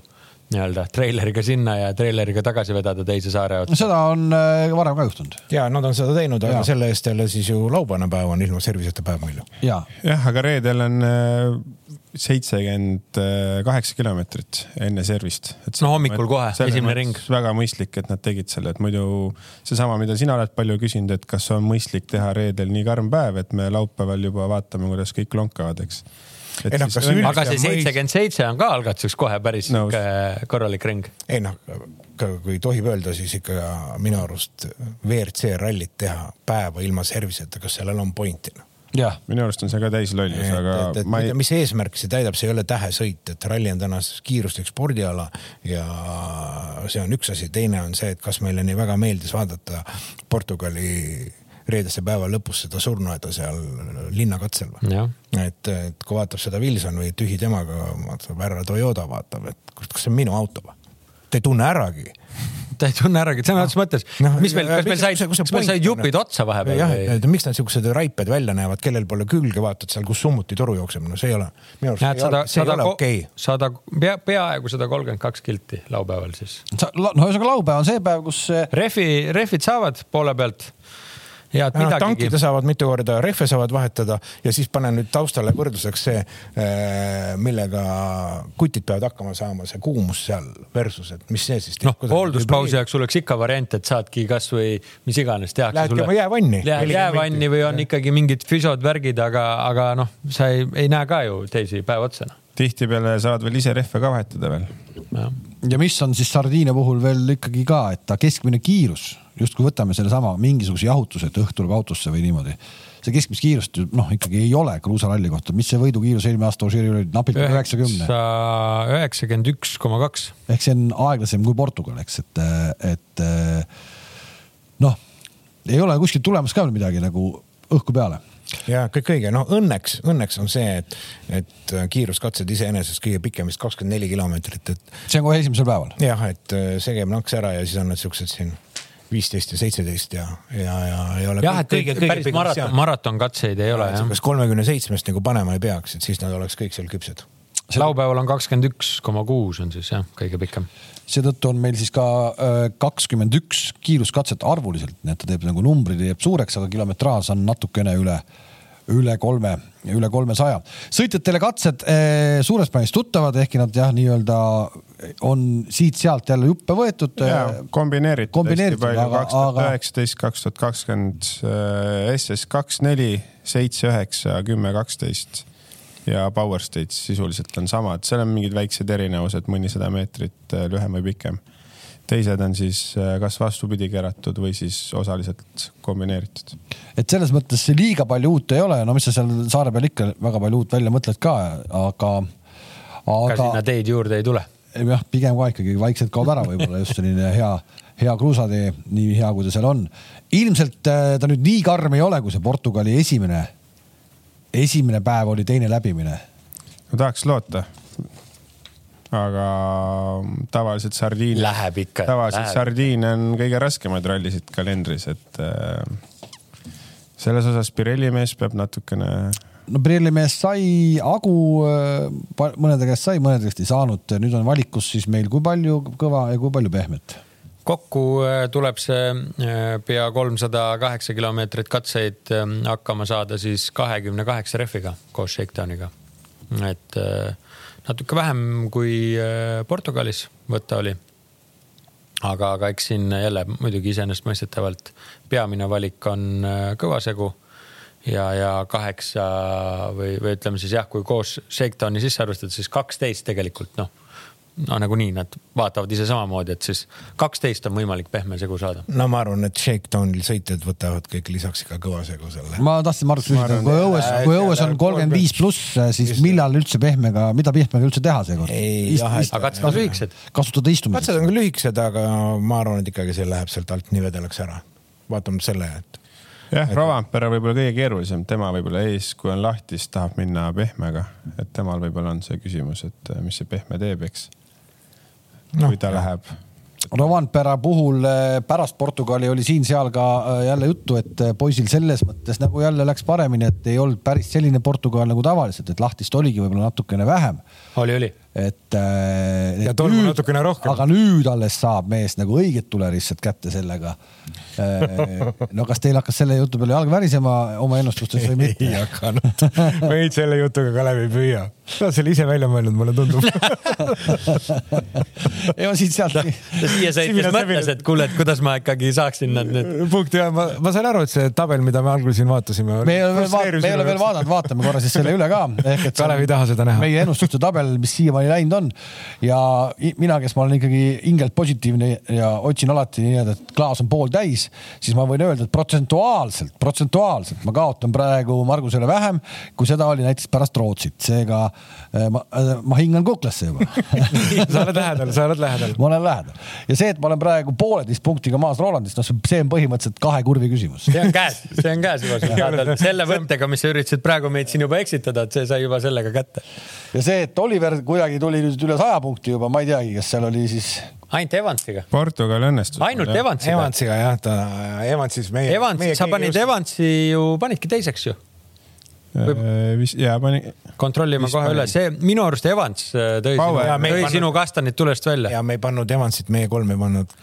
nii-öelda treileriga sinna ja treileriga tagasi vedada teise saare otsa. seda on varem ka juhtunud. ja nad on seda teinud, aga selle eest jälle siis ju laupäevane päev on ilma serviseta päev meil ju. jah, aga reedel on seitsekümmend kaheksa kilomeetrit enne servist. no hommikul kohe, esimene ring. väga mõistlik, et nad tegid selle, et muidu seesama, mida sina oled palju küsinud, et kas on mõistlik teha reedel nii karm päev, et me laupäeval juba vaatame, kuidas kõik lonkavad, eks. ei noh, kas aga see seitsekümmend seitse on ka algatuseks kohe päris no. korralik ring. ei noh, kui tohib öelda, siis ikka minu arust WRC rallit teha päeva ilma serviseta, kas sellel on pointi noh? Minu arust on see ka täis lollus, aga et, et, ma ei. mis eesmärki see täidab, see ei ole tähesõit, et ralli on täna kiiruslik spordiala ja see on üks asi, teine on see, et kas meile nii väga meeldis vaadata Portugali reedese päeva lõpus seda surnuaeda seal linnakatsel et, et kui vaatab seda Wilson või tühi temaga, vaatab härra Toyota vaatab, et kas see on minu auto või? ta ei tunne äragi ta ei tunne äragi, sõna otseses mõttes no,. mis meil, kas meil said, kas meil said jupid otsa vahepeal? jah, et miks nad siuksed raiped välja näevad, kellel pole külge, vaatad seal, kus summutitoru jookseb, no see ei ole. minu arust Näed, sada, see ei ole okei okay.. sada, pea, peaaegu sada kolmkümmend kaks kilti laupäeval siis. no ühesõnaga laupäev on see päev, kus. Refi, refid saavad poole pealt ja et midagigi. tankida saavad mitu korda, rehve saavad vahetada ja siis pane nüüd taustale võrdluseks see, äh, millega kutid peavad hakkama saama, see kuumus seal versus, et mis see siis. noh, hoolduspausi jaoks oleks ikka variant, et saadki kasvõi mis iganes tehakse. Lähedki oma jäävanni. Lähed jäävanni või on ikkagi mingid füsod, värgid, aga, aga noh, sa ei, ei näe ka ju teisi päev otsa noh tihtipeale saavad veel ise rehve ka vahetada veel. ja mis on siis sardiine puhul veel ikkagi ka, et ta keskmine kiirus, justkui võtame sellesama mingisuguse jahutuse, et õhk tuleb autosse või niimoodi. see keskmist kiirust noh, ikkagi ei ole kruusaralli kohta, mis see võidukiirus eelmine aasta Ožeeril oli napilt üheksakümne. üheksakümmend üks koma kaks. ehk see on aeglasem kui Portugal, eks, et, et noh, ei ole kuskilt tulemas ka veel midagi nagu õhku peale ja kõik õige, no õnneks, õnneks on see, et, et kiiruskatsed iseenesest kõige pikem vist kakskümmend neli kilomeetrit, et. see on kohe esimesel päeval? jah, et äh, see käib naks ära ja siis on need siuksed siin viisteist ja seitseteist ja, ja, ja ei ole. jah, et kõige, kõige päris maraton, maraton-katseid ei ole jah. kas kolmekümne seitsmest nagu panema ei peaks, et siis nad oleks kõik seal küpsed. laupäeval on kakskümmend üks koma kuus on siis jah, kõige pikem. seetõttu on meil siis ka äh, kakskümmend üks kiiruskatset arvuliselt, nii et ta teeb nagu numbrid teeb suureks, aga kilometraaž on natukene üle üle kolme, üle kolmesaja. sõitjatele katsed eh, suures plaanis tuttavad, ehkki nad jah, nii-öelda on siit-sealt jälle juppe võetud. kombineeritud, kombineeritud hästi palju, kaks tuhat üheksateist, kaks tuhat kakskümmend SS kaks, neli, seitse, üheksa, kümme, kaksteist ja Power Stage sisuliselt on samad, seal on mingid väiksed erinevused, mõnisada meetrit äh, lühem või pikem teised on siis äh, kas vastupidi keeratud või siis osaliselt kombineeritud. et selles mõttes liiga palju uut ei ole, no mis sa seal saare peal ikka väga palju uut välja mõtled ka, aga, aga. ka sinna teid juurde ei tule. Jah, pigem ka ikkagi vaikselt kaob ära võib-olla just selline hea, hea kruusatee, nii hea, kui ta seal on. ilmselt äh, ta nüüd nii karm ei ole, kui see Portugali esimene, esimene päev oli teine läbimine. no tahaks loota aga tavaliselt sardiin. Läheb ikka. tavaliselt läheb. sardiin on kõige raskemaid rallisid kalendris, et äh, selles osas Pirelli mees peab natukene. No Pirelli mees sai Agu, äh, mõnede käest sai, mõnede käest ei saanud. nüüd on valikus siis meil, kui palju kõva ja kui palju pehmet kokku äh, tuleb see äh, pea kolmsada kaheksa kilomeetrit katseid hakkama saada siis kahekümne kaheksa rehviga koos Shakedowniga. et natuke vähem kui Portugalis võtta oli. aga, aga eks siin jälle muidugi iseenesestmõistetavalt peamine valik on kõvasegu ja, ja kaheksa või, või ütleme siis jah, kui koos Shakedowni sisse arvestada, siis kaksteist tegelikult noh no nagunii nad vaatavad ise samamoodi, et siis kaksteist on võimalik pehme segu saada. no ma arvan, et Shakedownil sõitjad võtavad kõik lisaks ikka kõva segu selle. ma tahtsin Margus küsida, kui õues, kui õues on kolmkümmend viis pluss, siis millal üldse pehmega, mida pehmega üldse teha seekord? aga katsed on lühikesed. kasutada istumiseks. katsed on küll lühikesed, aga ma arvan, et ikkagi see läheb sealt alt nii vedelaks ära. vaatame selle, et jah, Rovanpera võib-olla kõige keerulisem, tema võib-olla ees, kui on lahti, siis tahab minna pehmega, et temal võib-olla on see küsimus, et mis see pehme teeb, eks no, kui ta jah. läheb. Rovanpera puhul eh, pärast Portugali oli siin-seal ka eh, jälle juttu, et poisil selles mõttes nagu jälle läks paremini, et ei olnud päris selline Portugal nagu tavaliselt, et lahtist oligi võib-olla natukene vähem. oli, oli et, et. ja tolmu natukene rohkem. aga nüüd alles saab mees nagu õiget tulerisset kätte sellega. no kas teil hakkas selle jutu peale jalg värisema oma ennustustes või mitte? ei hakanud, meid selle jutuga ka läbi ei püüa. sa oled selle ise välja mõelnud, mulle tundub ei ma siit-sealt. siia sõites mõtles, et kuule, et kuidas ma ikkagi saaksin nad nüüd. punkt ja ma, ma sain aru, et see tabel, mida me algul siin vaatasime. me ei ole veel vaadanud, me ei ole veel vaadanud, vaatame korra siis selle üle ka. Kalev ei taha seda näha. meie ennustuste tabel, mis siiamaani läinud on ja mina, kes ma olen ikkagi hingelt positiivne ja otsin alati nii-öelda, et klaas on pooltäis, siis ma võin öelda, et protsentuaalselt, protsentuaalselt ma kaotan praegu Margusele vähem, kui seda oli näiteks pärast Rootsit, seega eh, ma, eh, ma hingan kuklasse juba sa oled lähedal, sa oled lähedal. ma olen lähedal ja see, et ma olen praegu pooleteist punktiga maas Rolandist, noh, see on põhimõtteliselt kahe kurvi küsimus. see on käes, see on käes juba selle mõttega, mis sa üritasid praegu meid siin juba eksitada, et see sai juba sellega kätte. ja see, et Oliver kuidagi tuli nüüd üle saja punkti juba, ma ei teagi, kas seal oli siis. ainult Evansiga. Portugal õnnestus. ainult Evansiga. Evansiga jah, ta Evansis meie. Evans, sa panid just... Evansi ju, panidki teiseks ju Võib... Vis, jaa, pani. kontrollime kohe üle, see minu arust Evans äh, tõi, Power, sinu, tõi pannud... sinu kastanid tulest välja. ja me ei pannud Evansit, meie kolm ei pannud.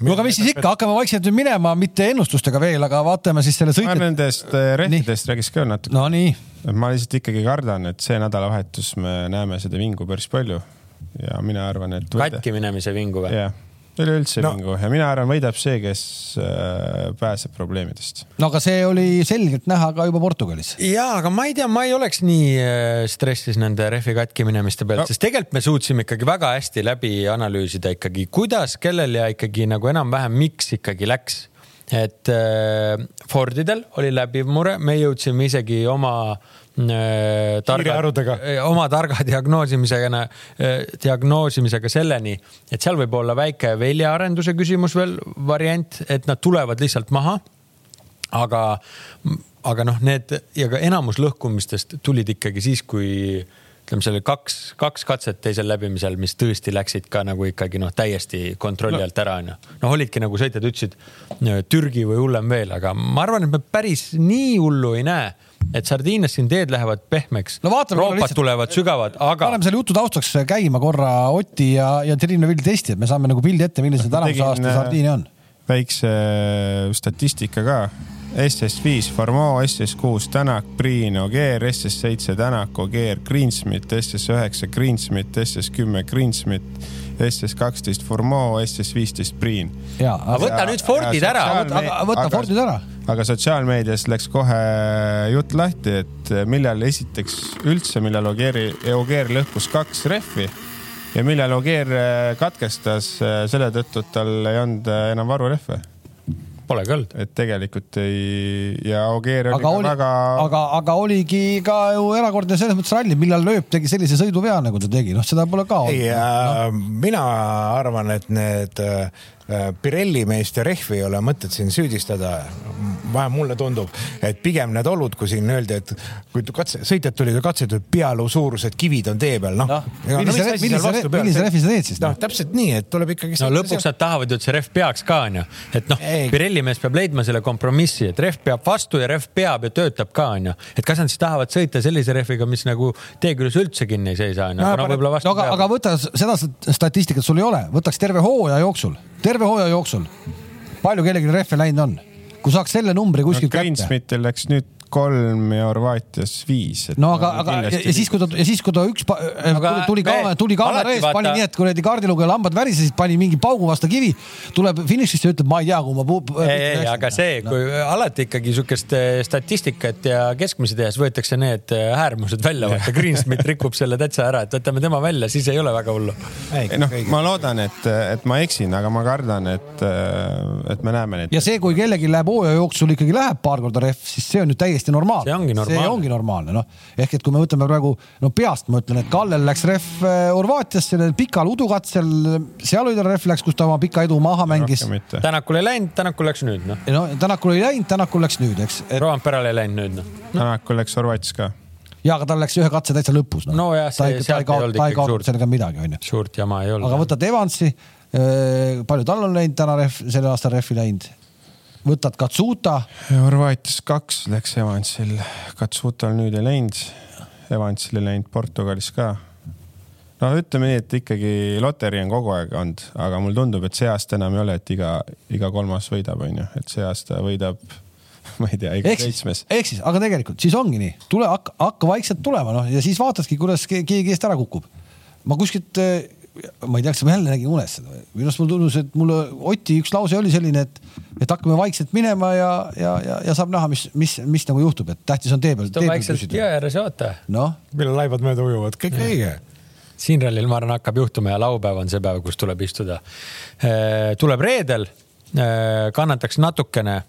No aga mis siis ikka, hakkame vaikselt nüüd minema, mitte ennustustega veel, aga vaatame siis selle sõitjat. ma nendest äh, rehvidest räägiks ka natuke. no nii. ma lihtsalt ikkagi kardan, et see nädalavahetus me näeme seda vingu päris palju ja mina arvan, et. katki minemise vingu või? jah üleüldse no. vingu ja mina arvan, võidab see, kes äh, pääseb probleemidest. no aga see oli selgelt näha ka juba Portugalis. ja, aga ma ei tea, ma ei oleks nii äh, stressis nende rehvi katki minemiste pealt no., sest tegelikult me suutsime ikkagi väga hästi läbi analüüsida ikkagi, kuidas, kellel ja ikkagi nagu enam-vähem, miks ikkagi läks. et äh, Fordidel oli läbiv mure, me jõudsime isegi oma Äh, targa, äh, oma targa diagnoosimisega, äh, diagnoosimisega selleni, et seal võib olla väike väljaarenduse küsimus veel variant, et nad tulevad lihtsalt maha. aga, aga noh, need ja ka enamus lõhkumistest tulid ikkagi siis, kui ütleme, seal oli kaks, kaks katset teisel läbimisel, mis tõesti läksid ka nagu ikkagi noh, täiesti kontrolli alt ära onju. noh, olidki nagu sõitjad ütlesid Türgi või hullem veel, aga ma arvan, et me päris nii hullu ei näe et sardiinias siin teed lähevad pehmeks no,. roopad lihtsalt... tulevad sügavad, aga. paneme selle jutu taustaks käima korra Oti ja, ja Triinu Vill testi, et me saame nagu pildi ette, milline see tänavuse aasta sardiini on. väikse statistika ka SS5 Formeau, SS6 Tänak, Priin, Ogier, SS7 Tänak, Ogier, Greensmith, SS9 Greensmith, SS10 Greensmith, SS12 Formeau, SS15 Priin. aga võta nüüd Fordid ära, võta Fordid ära. Aga sotsiaalmeedias läks kohe jutt lahti, et millal esiteks üldse, millal Ogieri, Ogier lõhkus kaks rehvi ja millal Ogier katkestas selle tõttu, et tal ei olnud enam varurehve Polegi olnud. et tegelikult ei ja Ogier oli aga oli, väga. aga, aga oligi ka ju erakordne selles mõttes ralli, millal lööb tegi sellise sõiduvea, nagu ta tegi, noh, seda pole ka olnud. ei äh, no., mina arvan, et need äh, Äh, Pirelli meeste rehvi ei ole mõtet siin süüdistada. Vähemalt mulle tundub, et pigem need olud, kui siin öeldi, et kui katse, sõitjad tulid ja katsetasid, pealuu suurused kivid on tee peal, noh no, no. millise, millise, millise rehvi sa teed siis? noh, täpselt nii, et tuleb ikkagi. no lõpuks nad tahavad ju, et see rehv peaks ka onju, et noh, Pirelli mees peab leidma selle kompromissi, et rehv peab vastu ja rehv peab ja töötab ka onju. et kas nad siis tahavad sõita sellise rehviga, mis nagu tee küljes üldse kinni ei seisa onju, aga no võib-olla vastu. aga, aga võta seda statistikat sul ei ole, võtaks terve hooaja jooksul terve hooaja jooksul, palju kellelgi rehve läinud on? Kui saaks selle numbri kuskilt no, kätte. Greensmithil läks nüüd kolm ja Horvaatias viis. no aga, aga ja, ja siis, kui ta ja siis, kui ta üks aga tuli kaamera, tuli kaamera ees, pani nii, et kuradi kaardilugeja lambad värisesid, pani mingi paugu vastu kivi, tuleb finišisse ja ütleb, ma ei tea, kuhu ma. ei, ei, aga see, kui no. alati ikkagi sihukest eh, statistikat ja keskmisi tehes võetakse need äärmused välja, vaata Greensmith rikub selle täitsa ära, et võtame tema välja, siis ei ole väga hullu. noh, ma loodan, et, et ma eksin, aga ma kardan, et, et me näeme neid. ja see, kui kellelgi läheb hooaja jooksul ikkagi läheb paar korda rehv, siis see on ju täiesti täiesti normaalne. see ongi normaalne. see ongi normaalne, noh. ehk et kui me võtame praegu, no peast ma ütlen, et Kallel läks rehv äh, Horvaatiasse pikal udukatsel, seal oli tal rehv läks, kus ta oma pika edu maha mängis. Tänakul ei läinud, Tänakul läks nüüd, noh. no Tänakul ei läinud, Tänakul läks nüüd, eks et.... Roomperal ei läinud nüüd, noh no.. Tänakul läks Horvaatias ka ja aga tal läks ühe katse täitsa lõpus no.. nojah, see sealt ei olnud ikkagi suurt. sellega midagi, onju. suurt jama ei olnud. aga võtad Evansi, äh, palju tal on läinud täna rehv, selle aasta rehvi läinud? Võtad Katsuta. Horvaatias kaks läks Evansil, Katsutal nüüd ei läinud. Evansil ei läinud Portugalis ka. no ütleme nii, et ikkagi loterii on kogu aeg olnud, aga mulle tundub, et see aasta enam ei ole, et iga, iga kolmas võidab, onju, et see aasta võidab ma ei tea, iga seitsmes. ehk siis, aga tegelikult siis ongi nii, tule hakka, hakka vaikselt tulema, noh ja siis vaatadki, kuidas keegi eest ära kukub. ma kuskilt ma ei tea, kas ma jälle nägin unes seda või minu arust mulle tundus, et mulle Oti üks lause oli selline, et, et hakkame vaikselt minema ja, ja, ja, ja saab näha, mis, mis, mis nagu juhtub, et tähtis on tee peal. vaikselt jõe ääres ja oota. noh. millal laevad mööda ujuvad, kõik õige. siin rallil, ma arvan, hakkab juhtuma ja laupäev on see päev, kus tuleb istuda. Äh, tuleb reedel, äh, kannataks natukene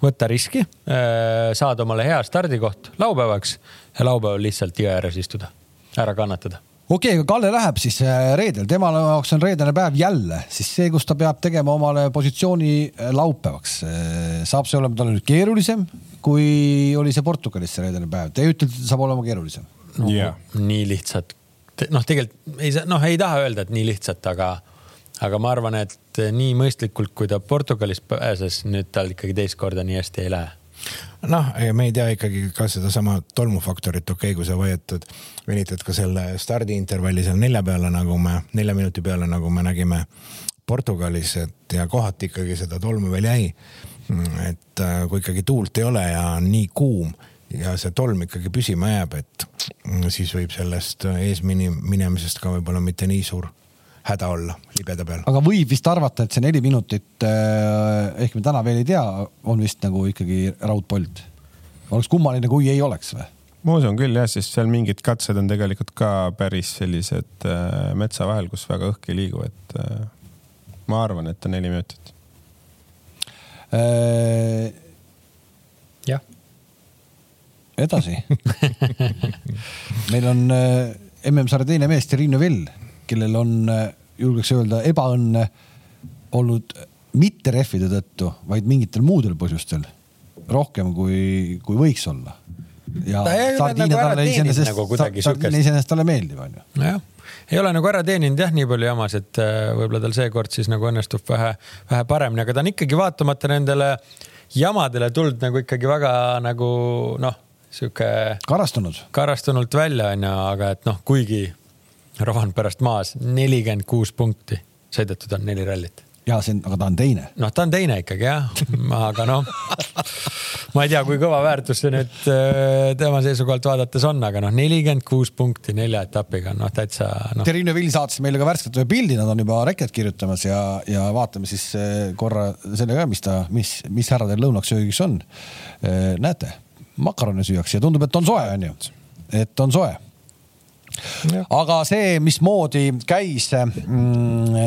võtta riski, äh, saada omale hea stardikoht laupäevaks ja laupäeval lihtsalt jõe ääres istuda, ära kannatada okei okay,, aga Kalle läheb siis äh, reedel, tema jaoks on reedene päev jälle, siis see, kus ta peab tegema omale positsiooni äh, laupäevaks. Äh, saab see olema talle nüüd keerulisem, kui oli see Portugalis see reedene päev, te ütlete, et saab olema keerulisem no,? Yeah. nii lihtsalt, noh, tegelikult ei saa, noh, ei taha öelda, et nii lihtsalt, aga, aga ma arvan, et nii mõistlikult, kui ta Portugalis pääses, nüüd tal ikkagi teist korda nii hästi ei lähe noh, me ei tea ikkagi ka sedasama tolmufaktorit, okei okay,, kui sa vajutad, venitad ka selle stardiintervalli seal nelja peale, nagu me, nelja minuti peale, nagu me nägime Portugalis, et ja kohati ikkagi seda tolmu veel jäi. et äh, kui ikkagi tuult ei ole ja nii kuum ja see tolm ikkagi püsima jääb, et siis võib sellest eesminemisest ka võib-olla mitte nii suur häda olla libeda peal. aga võib vist arvata, et see neli minutit, äh, ehk me täna veel ei tea, on vist nagu ikkagi raudpolt. oleks kummaline, kui ei oleks või? ma usun küll jah, sest seal mingid katsed on tegelikult ka päris sellised äh, metsa vahel, kus väga õhk ei liigu, et äh, ma arvan, et on neli minutit äh,. jah. edasi meil on äh, MM-sarja teine mees, Triinu Vill kellel on, julgeks öelda, ebaõnne olnud mitte rehvide tõttu, vaid mingitel muudel põhjustel rohkem kui, kui võiks olla. ja sardiine nagu talle iseenesest nagu, sardiine iseenesest talle meeldib, onju. jah ei ole nagu ära teeninud jah, nii palju jamas, et äh, võib-olla tal seekord siis nagu õnnestub vähe, vähe paremini, aga ta on ikkagi vaatamata nendele jamadele tulnud nagu ikkagi väga nagu noh, sihuke. karastunud. karastunult välja onju, aga et noh, kuigi Rovan pärast maas nelikümmend kuus punkti, sõidetud on neli rallit. Ja see on, aga ta on teine. noh, ta on teine ikkagi jah, aga noh, ma ei tea, kui kõva väärtus see nüüd äh, tema seisukohalt vaadates on, aga noh, nelikümmend kuus punkti nelja etapiga, noh täitsa no.. Terrine Vill saatis meile ka värskelt ühe pildi, nad on juba reket kirjutamas ja, ja vaatame siis äh, korra selle ka, mis ta, mis, mis härradel lõunaks söögiks on. Äh, näete, makarone süüakse ja tundub, et on soe, onju, et on soe aga see, mismoodi käis mm,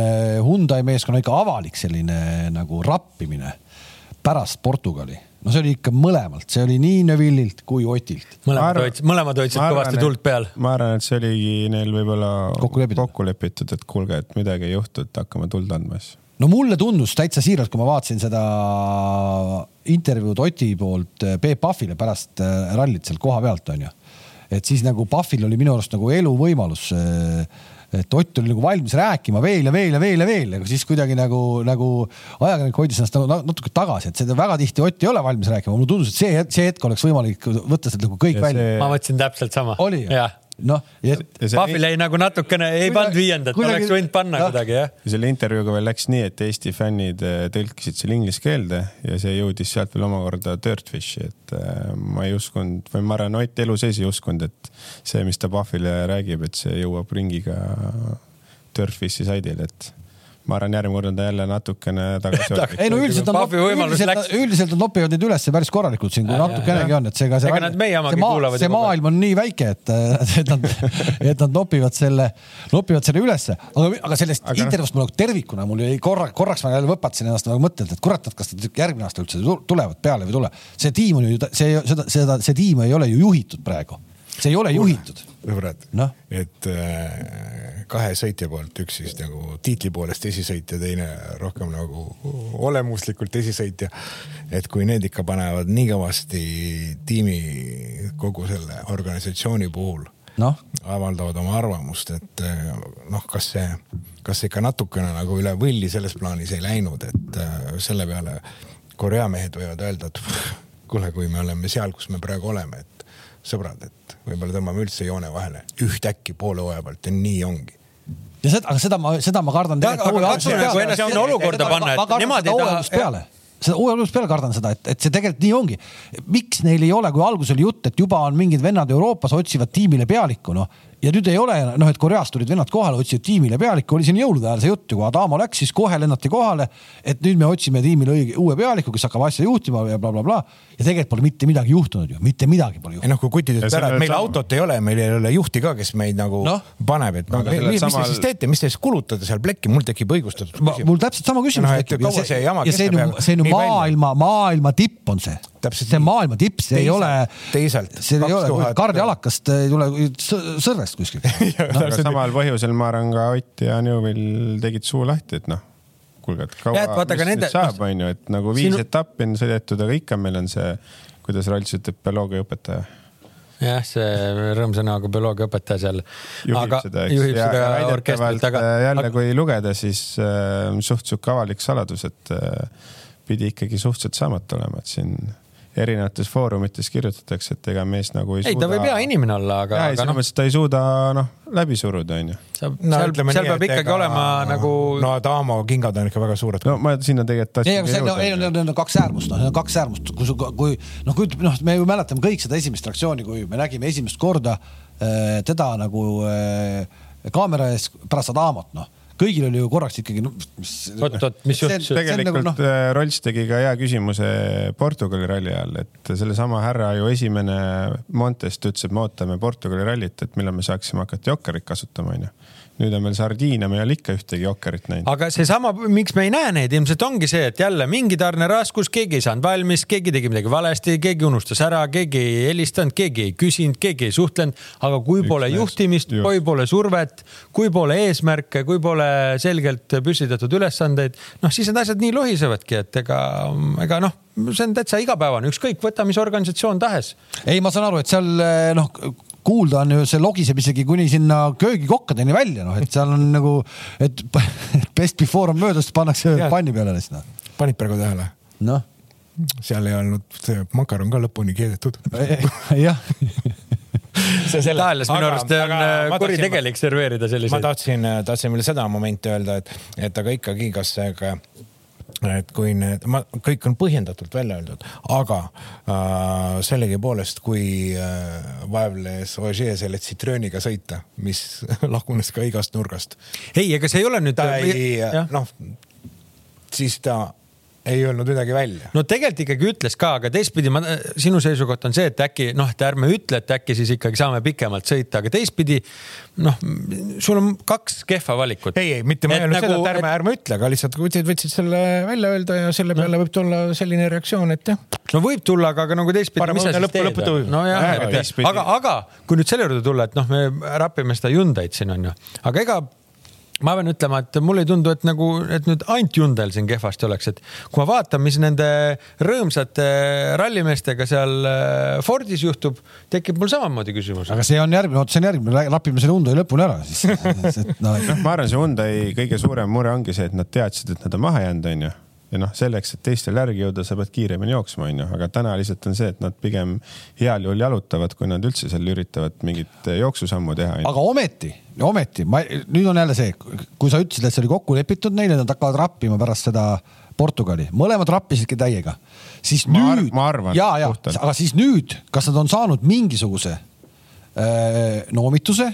Hyundai meeskonna ikka avalik selline nagu rappimine pärast Portugali no see oli ikka mõlemalt, see oli nii Neville'ilt kui Otilt. mõlemad hoidsid, mõlemad hoidsid kõvasti tuld peal. ma arvan, et see oligi neil võib-olla kokku lepitud, kokku lepitud, et kuulge, et midagi ei juhtu, et hakkame tuld andma siis. no mulle tundus täitsa siiralt, kui ma vaatasin seda intervjuud Oti poolt Peep Pahvile pärast äh, rallit seal kohapealt onju et siis nagu Pahvil oli minu arust nagu eluvõimalus et Ott oli nagu valmis rääkima veel ja veel ja veel ja veel, aga siis kuidagi nagu, nagu ajakirjanik hoidis ennast nagu natuke tagasi, et seda väga tihti Ott ei ole valmis rääkima. mulle tundus, et see, see hetk oleks võimalik võtta sealt nagu kõik ja välja see.... ma mõtlesin täpselt sama. oli ju? Noh. Pahvil jäi nagu natukene, ei pannud viiendat, oleks võinud panna ja. kuidagi jah. selle intervjuuga veel läks nii, et Eesti fännid äh, tõlkisid selle inglise keelde ja see jõudis sealt veel omakorda Dirtfishi, et äh, ma ei uskunud või ma arvan, Ott elu sees ei uskunud, et see, mis ta Pahvile räägib, et see jõuab ringiga Dirtfishi saidile, et ma arvan, järgmine kord on ta jälle natukene tagasi. ei no üldiselt on, üldiselt, üldiselt nad nopivad neid üles päris korralikult siin, kui natukenegi on, et seega see, see, maa, see maailm on nii väike, et, et nad, et nad nopivad selle, nopivad selle ülesse. aga, aga sellest aga intervjuust mul nagu tervikuna mul jäi korra, korraks ma jälle võpatasin ennast nagu mõttelt, et kurat, et kas nad järgmine aasta üldse tulevad peale või ei tule. see tiim on ju, see, seda, seda, see tiim ei ole ju juhitud praegu see ei ole juhitud. sõbrad no., et äh, kahe sõitja poolt, üks siis nagu tiitli poolest esisõitja, teine rohkem nagu olemuslikult esisõitja. et kui need ikka panevad nii kõvasti tiimi kogu selle organisatsiooni puhul no. avaldavad oma arvamust, et äh, noh, kas see, kas ikka natukene nagu üle võlli selles plaanis ei läinud, et äh, selle peale Korea mehed võivad öelda, et kuule, kui me oleme seal, kus me praegu oleme, et sõbrad, et võib-olla tõmbame üldse joone vahele ühtäkki poole hooaja pealt ja nii ongi ja seda, aga seda ma, seda ma kardan. seda hooaja algusest peale kardan seda, et, et see tegelikult nii ongi. miks neil ei ole, kui alguses oli jutt, et juba on mingid vennad Euroopas otsivad tiimile pealikku, noh ja nüüd ei ole noh, et Koreast tulid vennad kohale, otsisid tiimile pealikku, oli siin jõulude ajal see jutt ju, kui Adamo läks, siis kohe lennati kohale, et nüüd me otsime tiimile õige uue pealiku, kes hakkab asja juhtima ja blablabla bla, bla. ja tegelikult pole mitte midagi juhtunud ju, mitte midagi pole juhtunud. noh, kui kutid ütlevad ära, et meil sama. autot ei ole, meil ei ole juhti ka, kes meid nagu no. paneb, et no, mis samal... te siis teete, mis te siis kulutate seal plekki, mul tekib õigustatud küsimus. mul täpselt sama küsimus no, tekib. ja see, ja see on ju, see on ju maailma, maailma tipp on see täpselt see maailma tipp, see teisalt, ei ole, see ei ole, kardjalakast ei tule sõrvest kuskilt no, aga samal põhjusel ma arvan ka Ott ja Neuvill tegid suu lahti, et noh, kuulge, et kaua, vaata, mis nende... saab, onju, et nagu viis Sinu... etappi on sõidetud, aga ikka meil on see, kuidas Ralts ütleb, bioloogiaõpetaja jah, see rõõmsõnaga bioloogiaõpetaja seal. juhib seda, eks. ja, ja väidetavalt aga... jälle, kui lugeda, siis äh, suht sihuke avalik saladus, et äh, pidi ikkagi suhteliselt saamatu olema, et siin erinevates foorumites kirjutatakse, et ega mees nagu ei, ei suuda. ei, ta võib hea inimene olla, aga. ja, selles noh. mõttes, et ta ei suuda noh, läbi suruda, onju. seal, no, seal, seal peab ikkagi ega... olema nagu. no Adamo kingad on ikka väga suured. no ma sinna tegelikult tahtsin. ei, aga see, no, ei, need on kaks äärmust, noh, need on kaks äärmust, kui, kui noh, kui noh, me ju mäletame kõik seda esimest reaktsiooni, kui me nägime esimest korda äh, teda nagu äh, kaamera ees pärast Adamot, noh kõigil oli ju korraks ikkagi no,. oot, oot, mis juhtus? tegelikult nagu, no... Äh, Rolls tegi ka hea küsimuse Portugali ralli ajal, et sellesama härra ju esimene Montest ütles, et me ootame Portugali rallit, et millal me saaksime hakata Jokkerit kasutama, onju nüüd on veel sardiine, me ei ole ikka ühtegi jokkerit näinud. aga seesama, miks me ei näe neid, ilmselt ongi see, et jälle mingi tarneraskus, keegi ei saanud valmis, keegi tegi midagi valesti, keegi unustas ära, keegi ei helistanud, keegi ei küsinud, keegi ei suhtlenud, aga kui Üks pole juhtimist, kui pole survet, kui pole eesmärke, kui pole ole selgelt püstitatud ülesandeid, noh siis need asjad nii lohisevadki, et ega, ega noh, see on täitsa igapäevane, ükskõik, võta mis organisatsioon tahes. ei, ma saan aru, et seal noh, kuulda on ju, see logiseb isegi kuni sinna köögikokkadeni välja, noh, et seal on nagu, et best before on möödas, pannakse ja. panni peale lihtsalt. Noh. panid praegu tähele? noh seal ei olnud see makaron ka lõpuni keedetud. jah Itaalias minu arust on äh, kuritegelik serveerida selliseid. ma tahtsin, äh, tahtsin veel seda momenti öelda, et, et aga ikkagi, kas see ka et kui need, ma, kõik on põhjendatult välja öeldud, aga äh, sellegipoolest, kui äh, vaevles Ogier selle tsitrööniga sõita, mis lagunes ka igast nurgast. ei, ega see ei ole nüüd. ta ei, noh, siis ta ei öelnud midagi välja. no tegelikult ikkagi ütles ka, aga teistpidi ma, sinu seisukoht on see, et äkki noh, et ärme ütle, et äkki siis ikkagi saame pikemalt sõita, aga teistpidi noh, sul on kaks kehva valikut. ei, ei, mitte ma ei öelnud nagu, seda, et ärme et..., ärme ütle, aga lihtsalt võtsid, võtsid selle välja öelda ja selle peale no. võib tulla selline reaktsioon, et jah. no võib tulla, aga, aga nagu teistpidi, mis sa siis teed? nojah, aga, aga kui nüüd selle juurde tulla, et noh, me rapime seda Hyundai'd siin on ju, aga ega ma pean ütlema, et mulle ei tundu, et nagu, et nüüd ainult Hyundai'l siin kehvasti oleks, et kui ma vaatan, mis nende rõõmsate rallimeestega seal äh, Fordis juhtub, tekib mul samamoodi küsimus. aga see on järgmine, oot, see on järgmine, lapime selle Hyundai lõpuni ära siis no, ma arvan, see Hyundai kõige suurem mure ongi see, et nad teadsid, et nad on maha jäänud, onju ja noh, selleks, et teistel järgi jõuda, sa pead kiiremini jooksma, onju, aga täna lihtsalt on see, et nad pigem heal juhul jalutavad, kui nad üldse seal üritavad mingit jooksusammu teha. aga ometi ometi ma, nüüd on jälle see, kui sa ütlesid, et see oli kokku lepitud neile, nad hakkavad rappima pärast seda Portugali, mõlemad rappisidki täiega, siis ma nüüd. ma arvan. ja, ja, aga siis nüüd, kas nad on saanud mingisuguse öö, noomituse,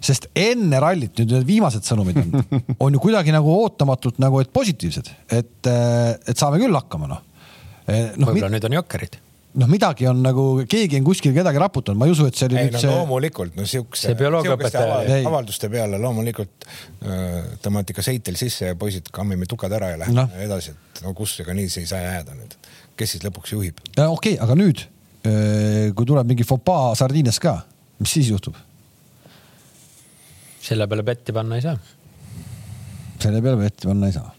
sest enne rallit nüüd need viimased sõnumid on, on ju kuidagi nagu ootamatult nagu, et positiivsed, et, et saame küll hakkama noh no,. võib-olla nüüd on jokkerid noh, midagi on nagu, keegi on kuskil kedagi raputanud, ma ei usu, et see oli ei, nüüd no, see. loomulikult, no siukse, siukeste avalduste peale loomulikult äh, tõmmati ka seitel sisse ja poisid kammime tukad ära ja lähme no. edasi, et no kus, ega nii see ei saa jääda nüüd. kes siis lõpuks juhib? okei okay,, aga nüüd, äh, kui tuleb mingi fopaa sardiines ka, mis siis juhtub? Selle peale petti panna ei saa. selle peale petti panna ei saa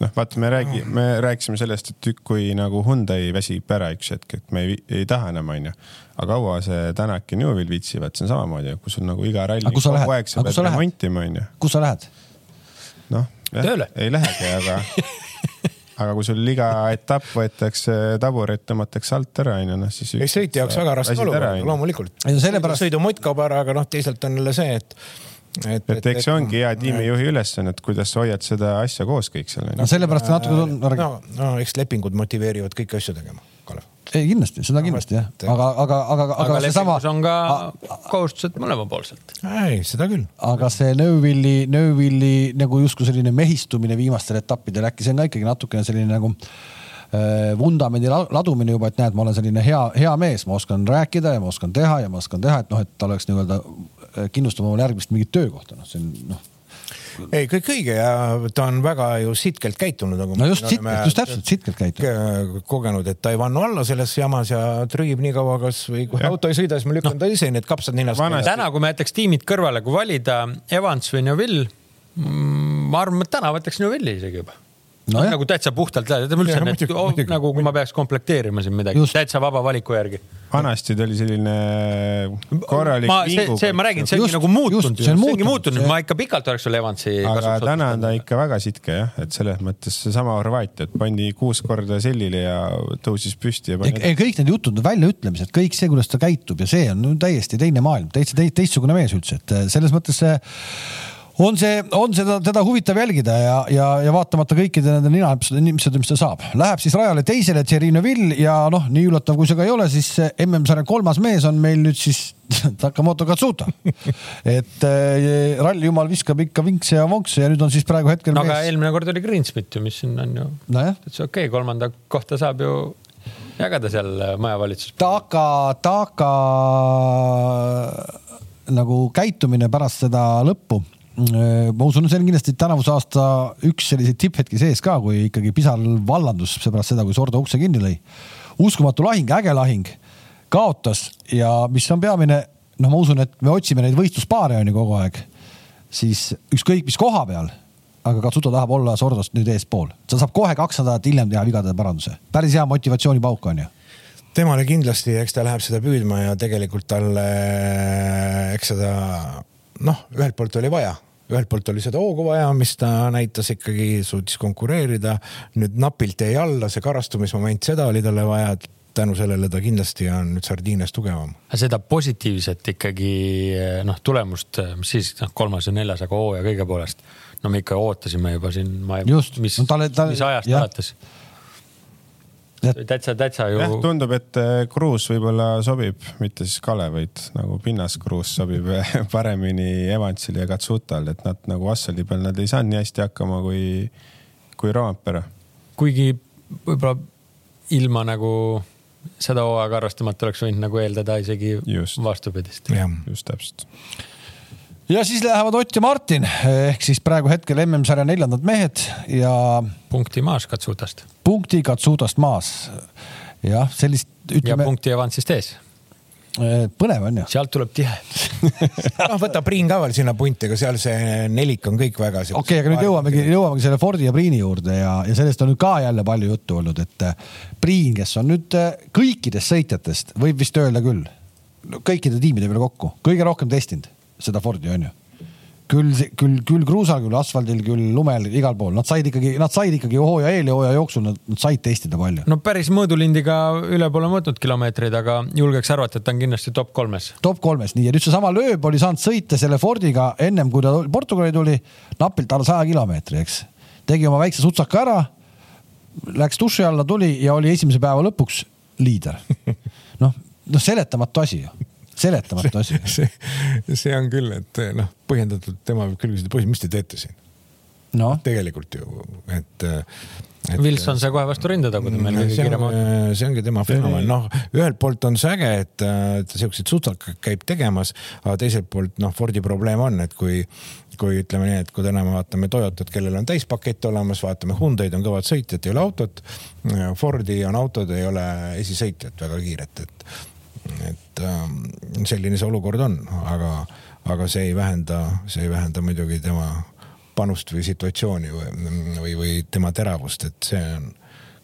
noh, vaata, me räägi-, me rääkisime sellest, et kui nagu Hyundai väsib ära üks hetk, et me ei, ei taha enam, onju. aga kaua see Tänak ja Newvil viitsivad, see on samamoodi, kui sul nagu iga ralli kogu aeg sa pead remontima, onju. kus sa lähed? noh, ei lähegi, aga aga kui sul iga etapp võetakse taburet, tõmmatakse alt ära, onju, noh siis. eks sõitja jaoks väga raske olukord, loomulikult. Sellepärast... sõidumutt kaob ära, aga noh, teisalt on jälle see, et et, et, et eks see ongi hea tiimijuhi ülesanne, et kuidas sa hoiad seda asja koos kõik seal. no sellepärast natuke on. no, no eks lepingud motiveerivad kõiki asju tegema, Kalev. ei kindlasti, seda kindlasti jah, aga, aga, aga, aga, aga seesama. on ka kohustused mõlemapoolselt. ei, seda küll. aga see Neuvilli, Neuvilli nagu justkui selline mehistumine viimastel etappidel, äkki see on ka ikkagi natukene selline nagu äh, vundamendi ladumine juba, et näed, ma olen selline hea, hea mees, ma oskan rääkida ja ma oskan teha ja ma oskan teha, et noh, et ta oleks nii-öelda Äh, kindlustama omale järgmist mingit töökohta, noh, see on noh ei, kõik õige ja ta on väga ju sitkelt käitunud nagu. no just sitkelt, just täpselt sitkelt käitunud. kogenud, et ta ei vannu alla selles jamas ja trügib nii kaua, kas või kui ja. auto ei sõida, siis ma lükkan no. ta ise need kapsad ninast. täna, kui me jätaks tiimid kõrvale, kui valida Evans või Neville, mm, ma arvan, et täna võtaks Neville'i isegi juba no, nagu täitsa puhtalt, ütleme üldse, et oh, nagu kui ma peaks komplekteerima siin midagi, täitsa vaba valiku järgi. vanasti ta oli selline korralik. see, see, ma räägin, see ongi nagu muutunud, see ongi muutunud, ma ikka pikalt oleks veel Evansi. aga täna on ta ikka väga sitke jah, et selles mõttes seesama Horvaatia, et pandi kuus korda sellile ja tõusis püsti ja. ei, kõik need jutud, väljaütlemised, kõik see, kuidas ta käitub ja see on no, täiesti teine maailm, täitsa teistsugune mees üldse, et selles mõttes see on see, on seda, teda huvitav jälgida ja, ja, ja vaatamata kõikide nende ninapside, mis ta saab. Läheb siis rajale teisele Neuville ja noh, nii üllatav, kui see ka ei ole, siis MM-sarja kolmas mees on meil nüüd siis Takamoto Katsuta. et äh, ralli jumal viskab ikka vinkse ja vonkse ja nüüd on siis praegu hetkel. no mees... aga eelmine kord oli Greensmit ju, mis siin on ju no. täitsa okei okay,, kolmanda kohta saab ju jagada seal majavalitsus. Taka, Taka nagu käitumine pärast seda lõppu ma usun, see on kindlasti tänavuse aasta üks selliseid tipphetki sees ka, kui ikkagi Pisar vallandus seepärast seda, kui Sordo ukse kinni lõi. uskumatu lahing, äge lahing, kaotas ja mis on peamine, noh, ma usun, et me otsime neid võistluspaare on ju kogu aeg, siis ükskõik mis koha peal aga Katsuta tahab olla Sordost nüüd eespool. ta saab kohe kaks nädalat hiljem teha vigade paranduse. päris hea motivatsioonipauk on ju temale kindlasti, eks ta läheb seda püüdma ja tegelikult talle, eks seda noh, ühelt poolt oli vaja, ühelt poolt oli seda hoogu vaja, mis ta näitas ikkagi, suutis konkureerida. nüüd napilt jäi alla, see karastumismoment, seda oli talle vaja tänu sellele ta kindlasti on nüüd Sardiinias tugevam. seda positiivset ikkagi noh, tulemust, mis siis noh, kolmas ja neljas, aga hooaja kõige poolest. no me ikka ootasime juba siin, ma ei, mis no,, mis ajast alates täitsa, täitsa ju. jah, tundub, et äh, kruus võib-olla sobib, mitte siis Kalev, vaid nagu pinnaskruus sobib paremini Evansile ja Katsutale, et nad nagu asfaldi peal, nad ei saanud nii hästi hakkama kui, kui Roompere. kuigi võib-olla ilma nagu seda hooaega arvestamata oleks võinud nagu eeldada isegi just. vastupidist. just täpselt ja siis lähevad Ott ja Martin ehk siis praegu hetkel MM-sarja neljandad mehed ja. punkti maas Katsutast. punkti Katsutast maas. jah, sellist ütleme. ja punkti Evansist ees äh, põnev on ju. sealt tuleb tihe noh, võta Priin ka veel sinna punti, aga seal see nelik on kõik väga. okei okay,, aga nüüd jõuamegi, jõuamegi selle Fordi ja Priini juurde ja, ja sellest on nüüd ka jälle palju juttu olnud, et äh, Priin, kes on nüüd äh, kõikidest sõitjatest, võib vist öelda küll, kõikide tiimide peale kokku kõige rohkem testinud seda Fordi on ju küll, küll, küll kruusal, küll asfaldil, küll lumel, igal pool, nad said ikkagi, nad said ikkagi hooaja eel ja hooaja jooksul, nad, nad said testida palju. no päris mõõdulindiga üle pole mõõtnud kilomeetreid, aga julgeks arvata, et ta on kindlasti top kolmes. top kolmes, nii ja nüüd seesama lööb oli saanud sõita selle Fordiga ennem kui ta Portugali tuli, napilt alla saja kilomeetri, eks. tegi oma väikse sutsaka ära, läks duši alla, tuli ja oli esimese päeva lõpuks liider. noh, noh seletamatu asi ju seletamatu asi. see, see on küll, et noh, põhjendatult tema võib küll küsida, poiss, mis te teete siin no.? tegelikult ju, et, et. Wilson sai kohe vastu rinda taguda meil kõige kiirema. see ongi tema fenomen, noh, ühelt poolt on see äge, et ta siukseid sutsakaid käib tegemas, aga teiselt poolt noh, Fordi probleem on, et kui kui ütleme nii, et kui täna me vaatame Toyotat, kellel on täispakett olemas, vaatame Hyundai'd on kõvad sõitjad, ei ole autot. Fordi on autod, ei ole esisõitjat väga kiiret, et et ähm, selline see olukord on, aga, aga see ei vähenda, see ei vähenda muidugi tema panust või situatsiooni või, või, või tema teravust, et see on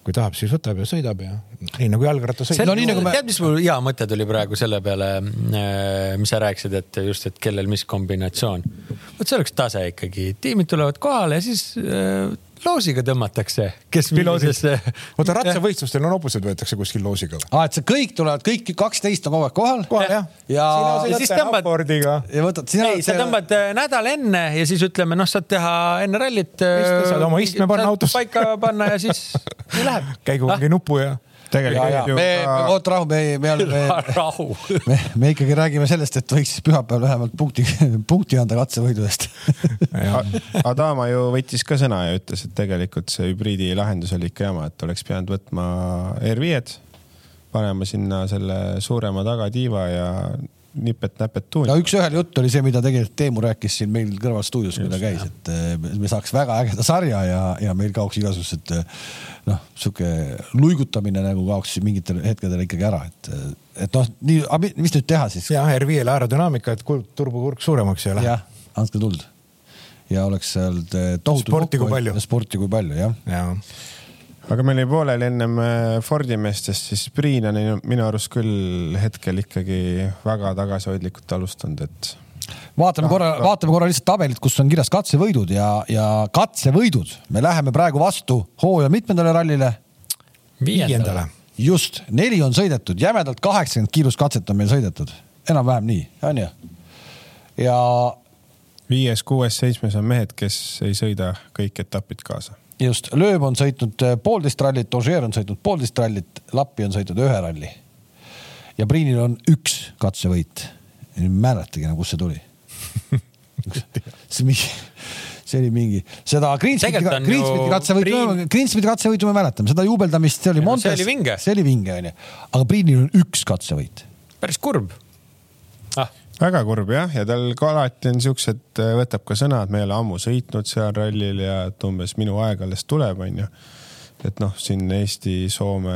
kui tahab, siis võtab ja sõidab ja nii nagu jalgratta sõidab. No, nii nagu me... tead, mis mul hea mõte tuli praegu selle peale, äh, mis sa rääkisid, et just, et kellel mis kombinatsioon. vot see oleks tase ikkagi, tiimid tulevad kohale ja siis äh, loosiga tõmmatakse, kes millisesse. oota, ratsavõistlustel on hobused võetakse kuskil loosiga või? aa, et see kõik tulevad, kõik kaksteist on kogu aeg kohal. kohal jah. ja, ja siis tõmbad. ja võtad. ei, sa tõmbad äh, nädal enne ja siis ütleme, noh, saad teha enne rallit. saad oma istme panna autosse. paika panna ja siis läheb. käigu mingi nupu ja tegelikult me, oota rahu, me, me oleme, rahu. me, me ikkagi räägime sellest, et võiks pühapäeval vähemalt punkti, punkti anda katsevõidu eest. Adama ju võttis ka sõna ja ütles, et tegelikult see hübriidi lahendus oli ikka jama, et oleks pidanud võtma R5-d, panema sinna selle suurema tagatiiva ja nipet-näpet tuuni. no üks-ühele jutt oli see, mida tegelikult Teemu rääkis siin meil kõrval stuudios, kui ta käis, et eh, me saaks väga ägeda sarja ja, ja meil kaoks igasugused eh, noh, sihuke luigutamine nagu kaoks mingitel hetkedel ikkagi ära, et, et noh, nii, mis nüüd teha siis? jah, R5-l aerodünaamika, et turbokurk suuremaks ei lähe. jah, andke tuld. ja oleks seal tohutu. sporti kui palju. sporti kui palju, jah ja aga meil oli pooleli ennem äh, Fordi meestest, siis Priin on minu arust küll hetkel ikkagi väga tagasihoidlikult alustanud, et. vaatame korra, vaatame korra lihtsalt tabelit, kus on kirjas katsevõidud ja, ja katsevõidud, me läheme praegu vastu hooaja mitmendale rallile? viiendale. just, neli on sõidetud, jämedalt kaheksakümmend kiiruskatset on meil sõidetud, enam-vähem nii, on ju? ja. viies, kuues, seitsmes on mehed, kes ei sõida kõik etapid kaasa just, Lööb on sõitnud äh, poolteist rallit, Ožeer on sõitnud poolteist rallit, Lappi on sõitnud ühe ralli. ja Priinil on üks katsevõit. enam, kust see tuli see mingi, see oli mingi, seda Greensmiti, Greensmiti katsevõitu Priin..., Greensmiti katsevõitu me mäletame, seda juubeldamist, see oli Montes. see oli vinge. see oli vinge, onju. aga Priinil on üks katsevõit. päris kurb ah väga kurb jah, ja tal ka alati on siuksed, äh, võtab ka sõna, et me ei ole ammu sõitnud seal rallil ja et umbes minu aeg alles tuleb, onju et noh, siin Eesti, Soome,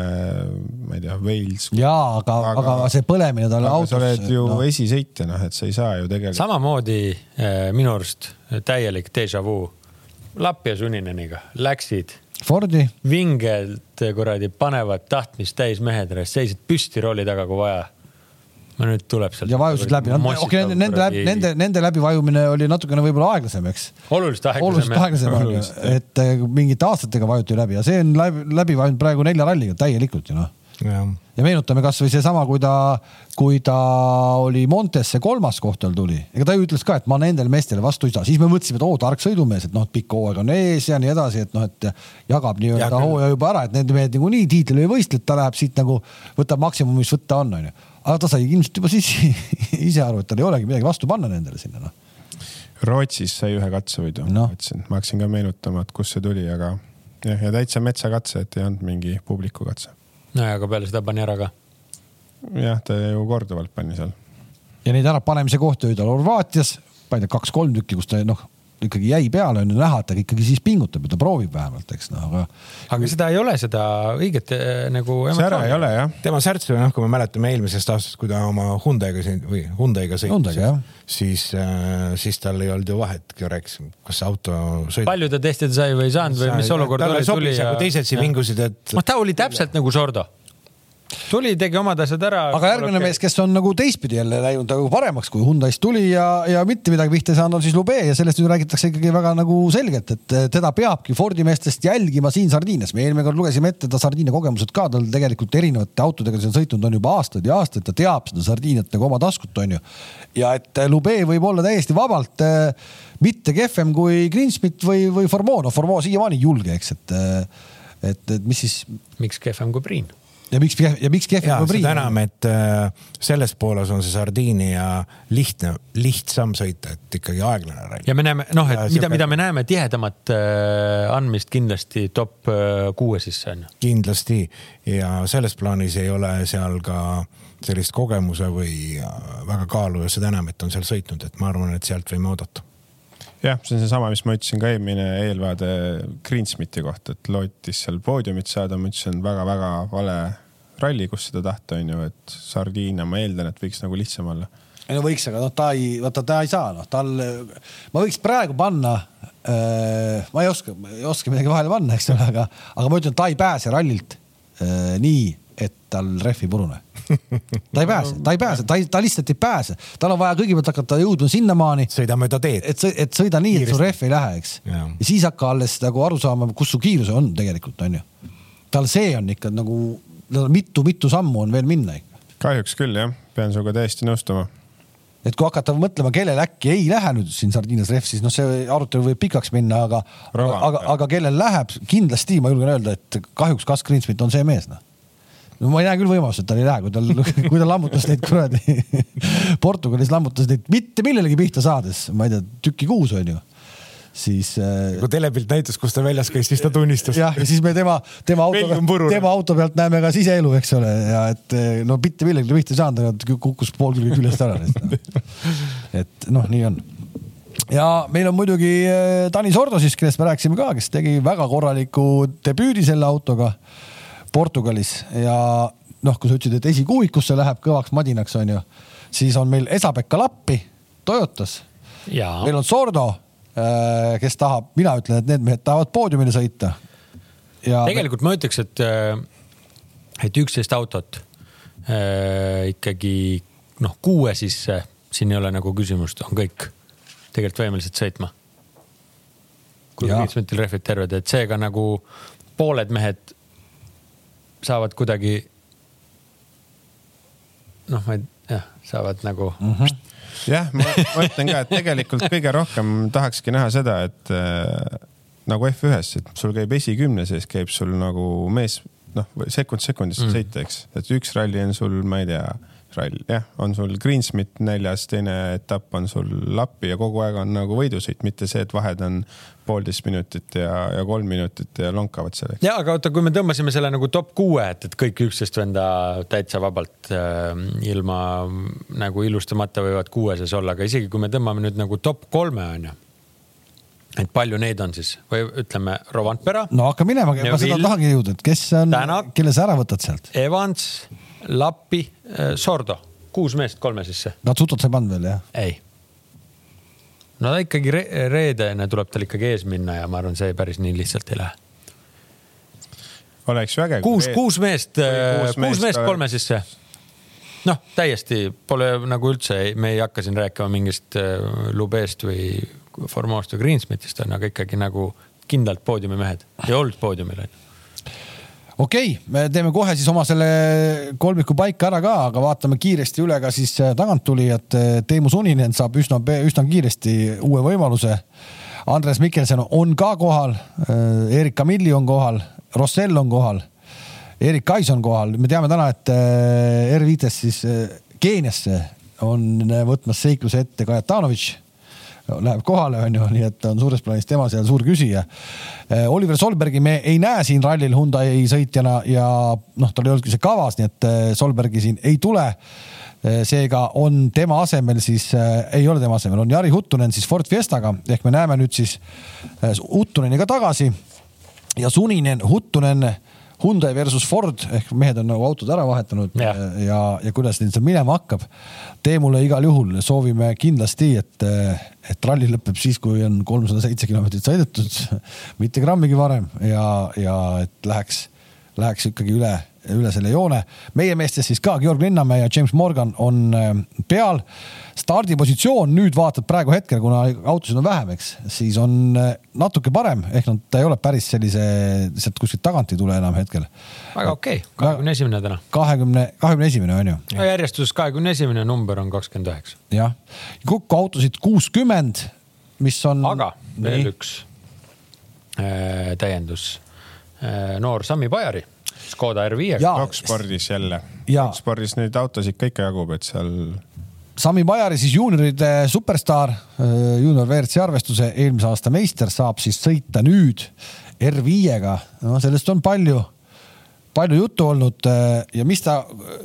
ma ei tea, Wales. ja aga, aga, aga see põlemine tal autos. sa oled ju no. esisõitja, noh, et sa ei saa ju tegelikult. samamoodi eh, minu arust täielik déjà vu. Lappi ja Sunineniga läksid Fordi. vingelt kuradi panevad tahtmist täis mehed, seisid püsti rooli taga, kui vaja no nüüd tuleb sealt. ja vajusid läbi, okei nende, nende läbi, nende, nende läbivajumine oli natukene võib-olla aeglasem, eks. oluliselt aeglasem. oluliselt aeglasem on ju, et eh, mingite aastatega vajuti läbi ja see on läbi, läbi vajunud praegu nelja ralliga täielikult ju noh. Ja. ja meenutame kasvõi seesama, kui ta, kui ta oli Montesse kolmas koht tal tuli, ega ta ju ütles ka, et ma nendele meestele vastu ei saa, siis me mõtlesime, et oo tark sõidumees, et noh, et pikk hooaeg on ees ja nii edasi, et noh, et jagab nii-öelda hooaja juba ära, et need mehed niikuinii tiitlile ei võistle, et ta läheb siit nagu võtab maksimumi, mis võtta on, onju aga ta sai ilmselt juba siis ise aru, et tal ei olegi midagi vastu panna nendele sinna noh. Rootsis sai ühe katsevõidu no., ma hakkasin ka meenutama, et kust see tuli, aga jah, ja täitsa metsakatse, et ei olnud mingi publiku katse. no ja, aga peale seda pani ära ka. jah, ta ju korduvalt pani seal. ja neid ärapanemise kohti oli tal Horvaatias, ma ei tea, kaks-kolm tükki, kus ta noh ikkagi jäi peale, on ju näha, et ta ikkagi siis pingutab ja ta proovib vähemalt, eks noh, aga. aga seda ei ole, seda õiget äh, nagu. sära ei ole jah. tema särtsu, noh, kui me mäletame eelmisest aastast, kui ta oma Hyundai'ga siin või Hyundai'ga sõitis, siis äh,, siis tal ei olnud ju vahet, kas auto sõidab. palju ta testida sai või ei saanud või mis olukord oli, tuli ja. teised siin vingusid, et. noh, ta oli täpselt nagu Sordo tuli, tegi omad asjad ära. aga järgmine okay. mees, kes on nagu teistpidi jälle läinud nagu paremaks, kui Hyundai'st tuli ja, ja mitte midagi pihta ei saanud, on siis Lube ja sellest nüüd räägitakse ikkagi väga nagu selgelt, et teda peabki Fordi meestest jälgima siin Sardiinias. me eelmine kord lugesime ette ta Sardiinia kogemused ka, tal tegelikult erinevate autodega siin sõitnud on juba aastaid ja aastaid, ta teab seda Sardiiniat nagu oma taskut, onju. ja et Lube võib olla täiesti vabalt äh, mitte kehvem kui Greensmit või, või Formeau, no Formeau siiamaani ei julge, eks, et et, et mis siis. miks kehvem kui Priin? Ja miks, ja miks kehvem kui Priin? seda enam, et äh, selles pooles on see Sardiinia lihtne, lihtsam sõita, et ikkagi aeglane ralli. ja me näeme, noh, et ja mida, mida me näeme tihedamat äh, andmist kindlasti top äh, kuue sisse on ju. kindlasti ja selles plaanis ei ole seal ka sellist kogemuse või äh, väga kaalu ja seda enam, et on seal sõitnud, et ma arvan, et sealt võime oodata jah, see on seesama, mis ma ütlesin ka eelmine eelvaade Greensmiti kohta, et lootis seal poodiumit saada, ma ütlesin väga-väga vale ralli, kus seda tahta, on ju, et Sardiinia, ma eeldan, et võiks nagu lihtsam olla. ei no võiks, aga noh, ta ei, vaata ta ei saa, noh, tal, ma võiks praegu panna äh,, ma ei oska, ei oska midagi vahele panna, eks ole, aga, aga ma ütlen, ta ei pääse rallilt äh, nii et tal rehv ei purune. ta ei pääse, ta ei pääse, ta ei, ta lihtsalt ei pääse, tal on vaja kõigepealt hakata jõudma sinnamaani. sõida mööda teed. et, et sõida nii, et su rehv ei lähe, eks. ja siis hakka alles nagu aru saama, kus su kiirus on tegelikult, on ju. tal see on ikka nagu mitu-mitu sammu on veel minna ikka. kahjuks küll jah, pean sinuga täiesti nõustuma et kui hakata mõtlema, kellel äkki ei lähe nüüd siin Sardiinias rehv, siis noh, see arutelu võib pikaks minna, aga, aga, aga kellel läheb, kindlasti ma julgen öelda, et kahjuks Gus Greensmit on see mees noh no ma ei näe küll võimalust, et tal ei lähe, kui tal, kui ta lammutas neid kuradi Portugalis lammutas neid mitte millelegi pihta saades, ma ei tea, tüki kuus on ju siis. Äh, kui telepilt näitas, kus ta väljas käis, siis ta tunnistas. jah, ja siis me tema, tema auto, tema auto pealt näeme ka siseelu, eks ole, ja et äh, no mitte millelegi pihta ei saanud, aga kukkus pool külge küljest ära. et noh, nii on ja meil on muidugi äh, Tanis Ordo siis, kellest me rääkisime ka, kes tegi väga korraliku debüüdi selle autoga Portugalis ja noh, kui sa ütlesid, et esikuuikusse läheb kõvaks madinaks, on ju, siis on meil Esa-Pekka Lappi Toyotas. meil on Sordo, äh, kes tahab, mina ütlen, et need mehed tahavad poodiumile sõita. tegelikult ma ütleks, et, äh, et üksteist autot äh, ikkagi noh, kuue sisse, siin ei ole nagu küsimust, on kõik tegelikult võimelised sõitma. kui Kiitsmetil rehvid terved, et seega nagu pooled mehed saavad kuidagi noh, ma ei, jah, saavad nagu mm. -hmm. jah, ma mõtlen ka, et tegelikult kõige rohkem tahakski näha seda, et äh, nagu F1-s, et sul käib esikümne sees, käib sul nagu mees, noh, sekund sekundist mm. sõita, eks, et üks ralli on sul, ma ei tea rall, jah, on sul Greensmit näljas, teine etapp on sul Lappi ja kogu aeg on nagu võidusõit, mitte see, et vahed on poolteist minutit ja, ja kolm minutit ja lonkavad seal. ja aga oota, kui me tõmbasime selle nagu top kuue, et, et kõik üksteist venda täitsa vabalt äh, ilma nagu ilustamata võivad kuue sees olla, aga isegi kui me tõmbame nüüd nagu top kolme onju et palju neid on siis või ütleme, Rovanpera. no hakka minema, ma seda tahangi jõuda, et kes on, kelle sa ära võtad sealt? Evans, Lappi, äh, Sordo, kuus meest kolme sisse. Natsutot sa ei pannud veel jah? ei. No ikkagi re reedene tuleb tal ikkagi ees minna ja ma arvan, see päris nii lihtsalt ei lähe. oleks vägev. kuus, kuus meest, kuus meest, meest kolme sisse. noh, täiesti pole nagu üldse, me ei hakka siin rääkima mingist äh, Lubest või Formost või Greensmithist on, aga ikkagi nagu kindlalt poodiumimehed ja olnud poodiumil on ju okei okay,, me teeme kohe siis oma selle kolmiku paika ära ka, aga vaatame kiiresti üle ka siis äh, taganttulijad. Teemu Suninen saab üsna, üsna kiiresti uue võimaluse. Andres Mikkelson on ka kohal. Äh, Erik Kamilli on kohal, Rossell on kohal. Erik Kais on kohal, me teame täna, et äh, R5-s siis Keeniasse on võtmas seikluse ette Kajatanovitš läheb kohale, on ju, nii et on suures plaanis tema seal suur küsija. Eh, Oliver Solbergi me ei näe siin rallil Hyundai sõitjana ja noh, tal ei olnudki see kavas, nii et eh, Solbergi siin ei tule eh, seega on tema asemel siis ei ole tema asemel, on Jari Huttunen siis Ford Fiestaga ehk me näeme nüüd siis Huttuneni ka tagasi. ja Suninen, Huttunen Hyundai versus Ford ehk mehed on nagu autod ära vahetanud ja, ja, ja kuidas neil seal minema hakkab. Teemule igal juhul soovime kindlasti, et, et ralli lõpeb siis, kui on kolmsada seitse kilomeetrit sõidetud, mitte grammigi varem ja, ja et läheks, läheks ikkagi üle üle selle joone. meie meestes siis ka Georg Linnamäe ja James Morgan on äh, peal. stardipositsioon nüüd vaatad praegu hetkel, kuna autosid on vähem, eks, siis on äh, natuke parem, ehk nad, ta ei ole päris sellise, sealt kuskilt tagant ei tule enam hetkel. väga okei okay., kahekümne esimene täna. kahekümne, kahekümne esimene on ju. järjestuses kahekümne esimene number on kakskümmend üheksa. jah, kokku autosid kuuskümmend, mis on. aga veel Nii. üks äh, täiendus äh,. noor Sami Pajari Škoda R5-ga. Rockspordis jälle. Rockspordis neid autosid ka ikka jagub, et seal. Sami Bajari siis juunioride superstaar, äh, juunior WRC arvestuse eelmise aasta meister saab siis sõita nüüd R5-ga. no sellest on palju palju juttu olnud äh, ja mis ta,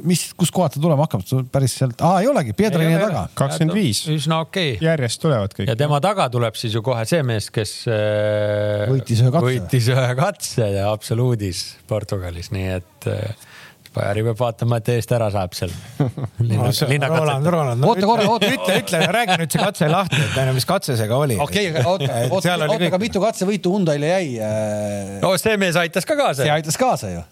mis, kuskohalt ta tulema hakkab, päris sealt, aa ei olegi, Pietrani taga. kakskümmend viis. üsna okei okay.. järjest tulevad kõik. ja tema taga tuleb siis ju kohe see mees, kes äh, võitis ühe katse, võitis ühe katse absoluudis Portugalis, nii et äh, Bajari peab vaatama, et eest ära saab seal. Roland, Roland, oota korra, oota. ütle, ütle, räägi nüüd see katse lahti, et tähendab, mis katse see ka oli. okei, oota, oota, oota, aga mitu katsevõitu Hyundai'le jäi? Äh? no see mees aitas ka kaasa. see aitas kaasa ju.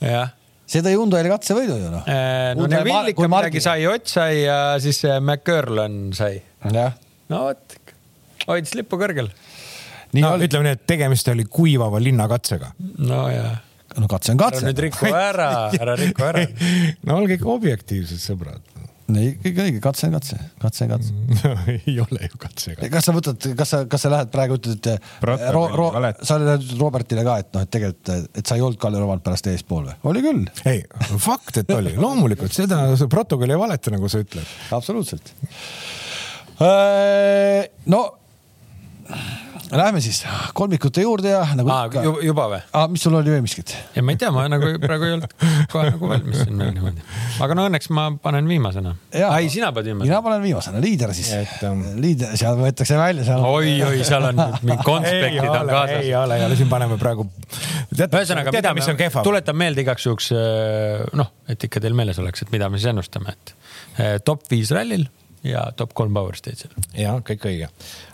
see tõi Hyundai'le katsevõidu ju noh. Äh, no Neville ikka midagi sai, Ott sai ja siis McCurlon sai. no vot, hoidis lippu kõrgel. no ütleme nii, et tegemist oli kuivava linnakatsega. no jaa no katse on katse. nüüd riku ära, ära riku ära. no olge ikka objektiivsed sõbrad. ei, kõik õige, katse on katse, katse on katse no, ei ole ju katse. kas sa võtad, kas sa, kas sa lähed praegu ütled, et ro, ro, sa oled Robertile ka, et noh, et tegelikult, et sa ei olnud Kalle Rovand pärast eespool või? oli küll. ei, fakt, et oli, loomulikult seda, see protokoll ei valeta, nagu sa ütled. absoluutselt. Äh, no Läheme siis kolmikute juurde ja nagu Aa, ikka. juba või? mis sul oli veel miskit? ja ma ei tea, ma nagu praegu ei olnud kohe nagu valmis siin veel niimoodi. aga no õnneks ma panen viimasena. ai, sina paned viimasena? mina panen viimasena, liider siis. Um... liider, seal võetakse välja seal. oi, oi, seal on mingid konspektid on kaasas. ei ole, ei ole, siin paneme praegu. ühesõnaga, mida me, tuletan meelde igaks juhuks äh, noh, et ikka teil meeles oleks, et mida me siis ennustame, et äh, top viis rallil ja top kolm Power Stage'il. ja kõik õige,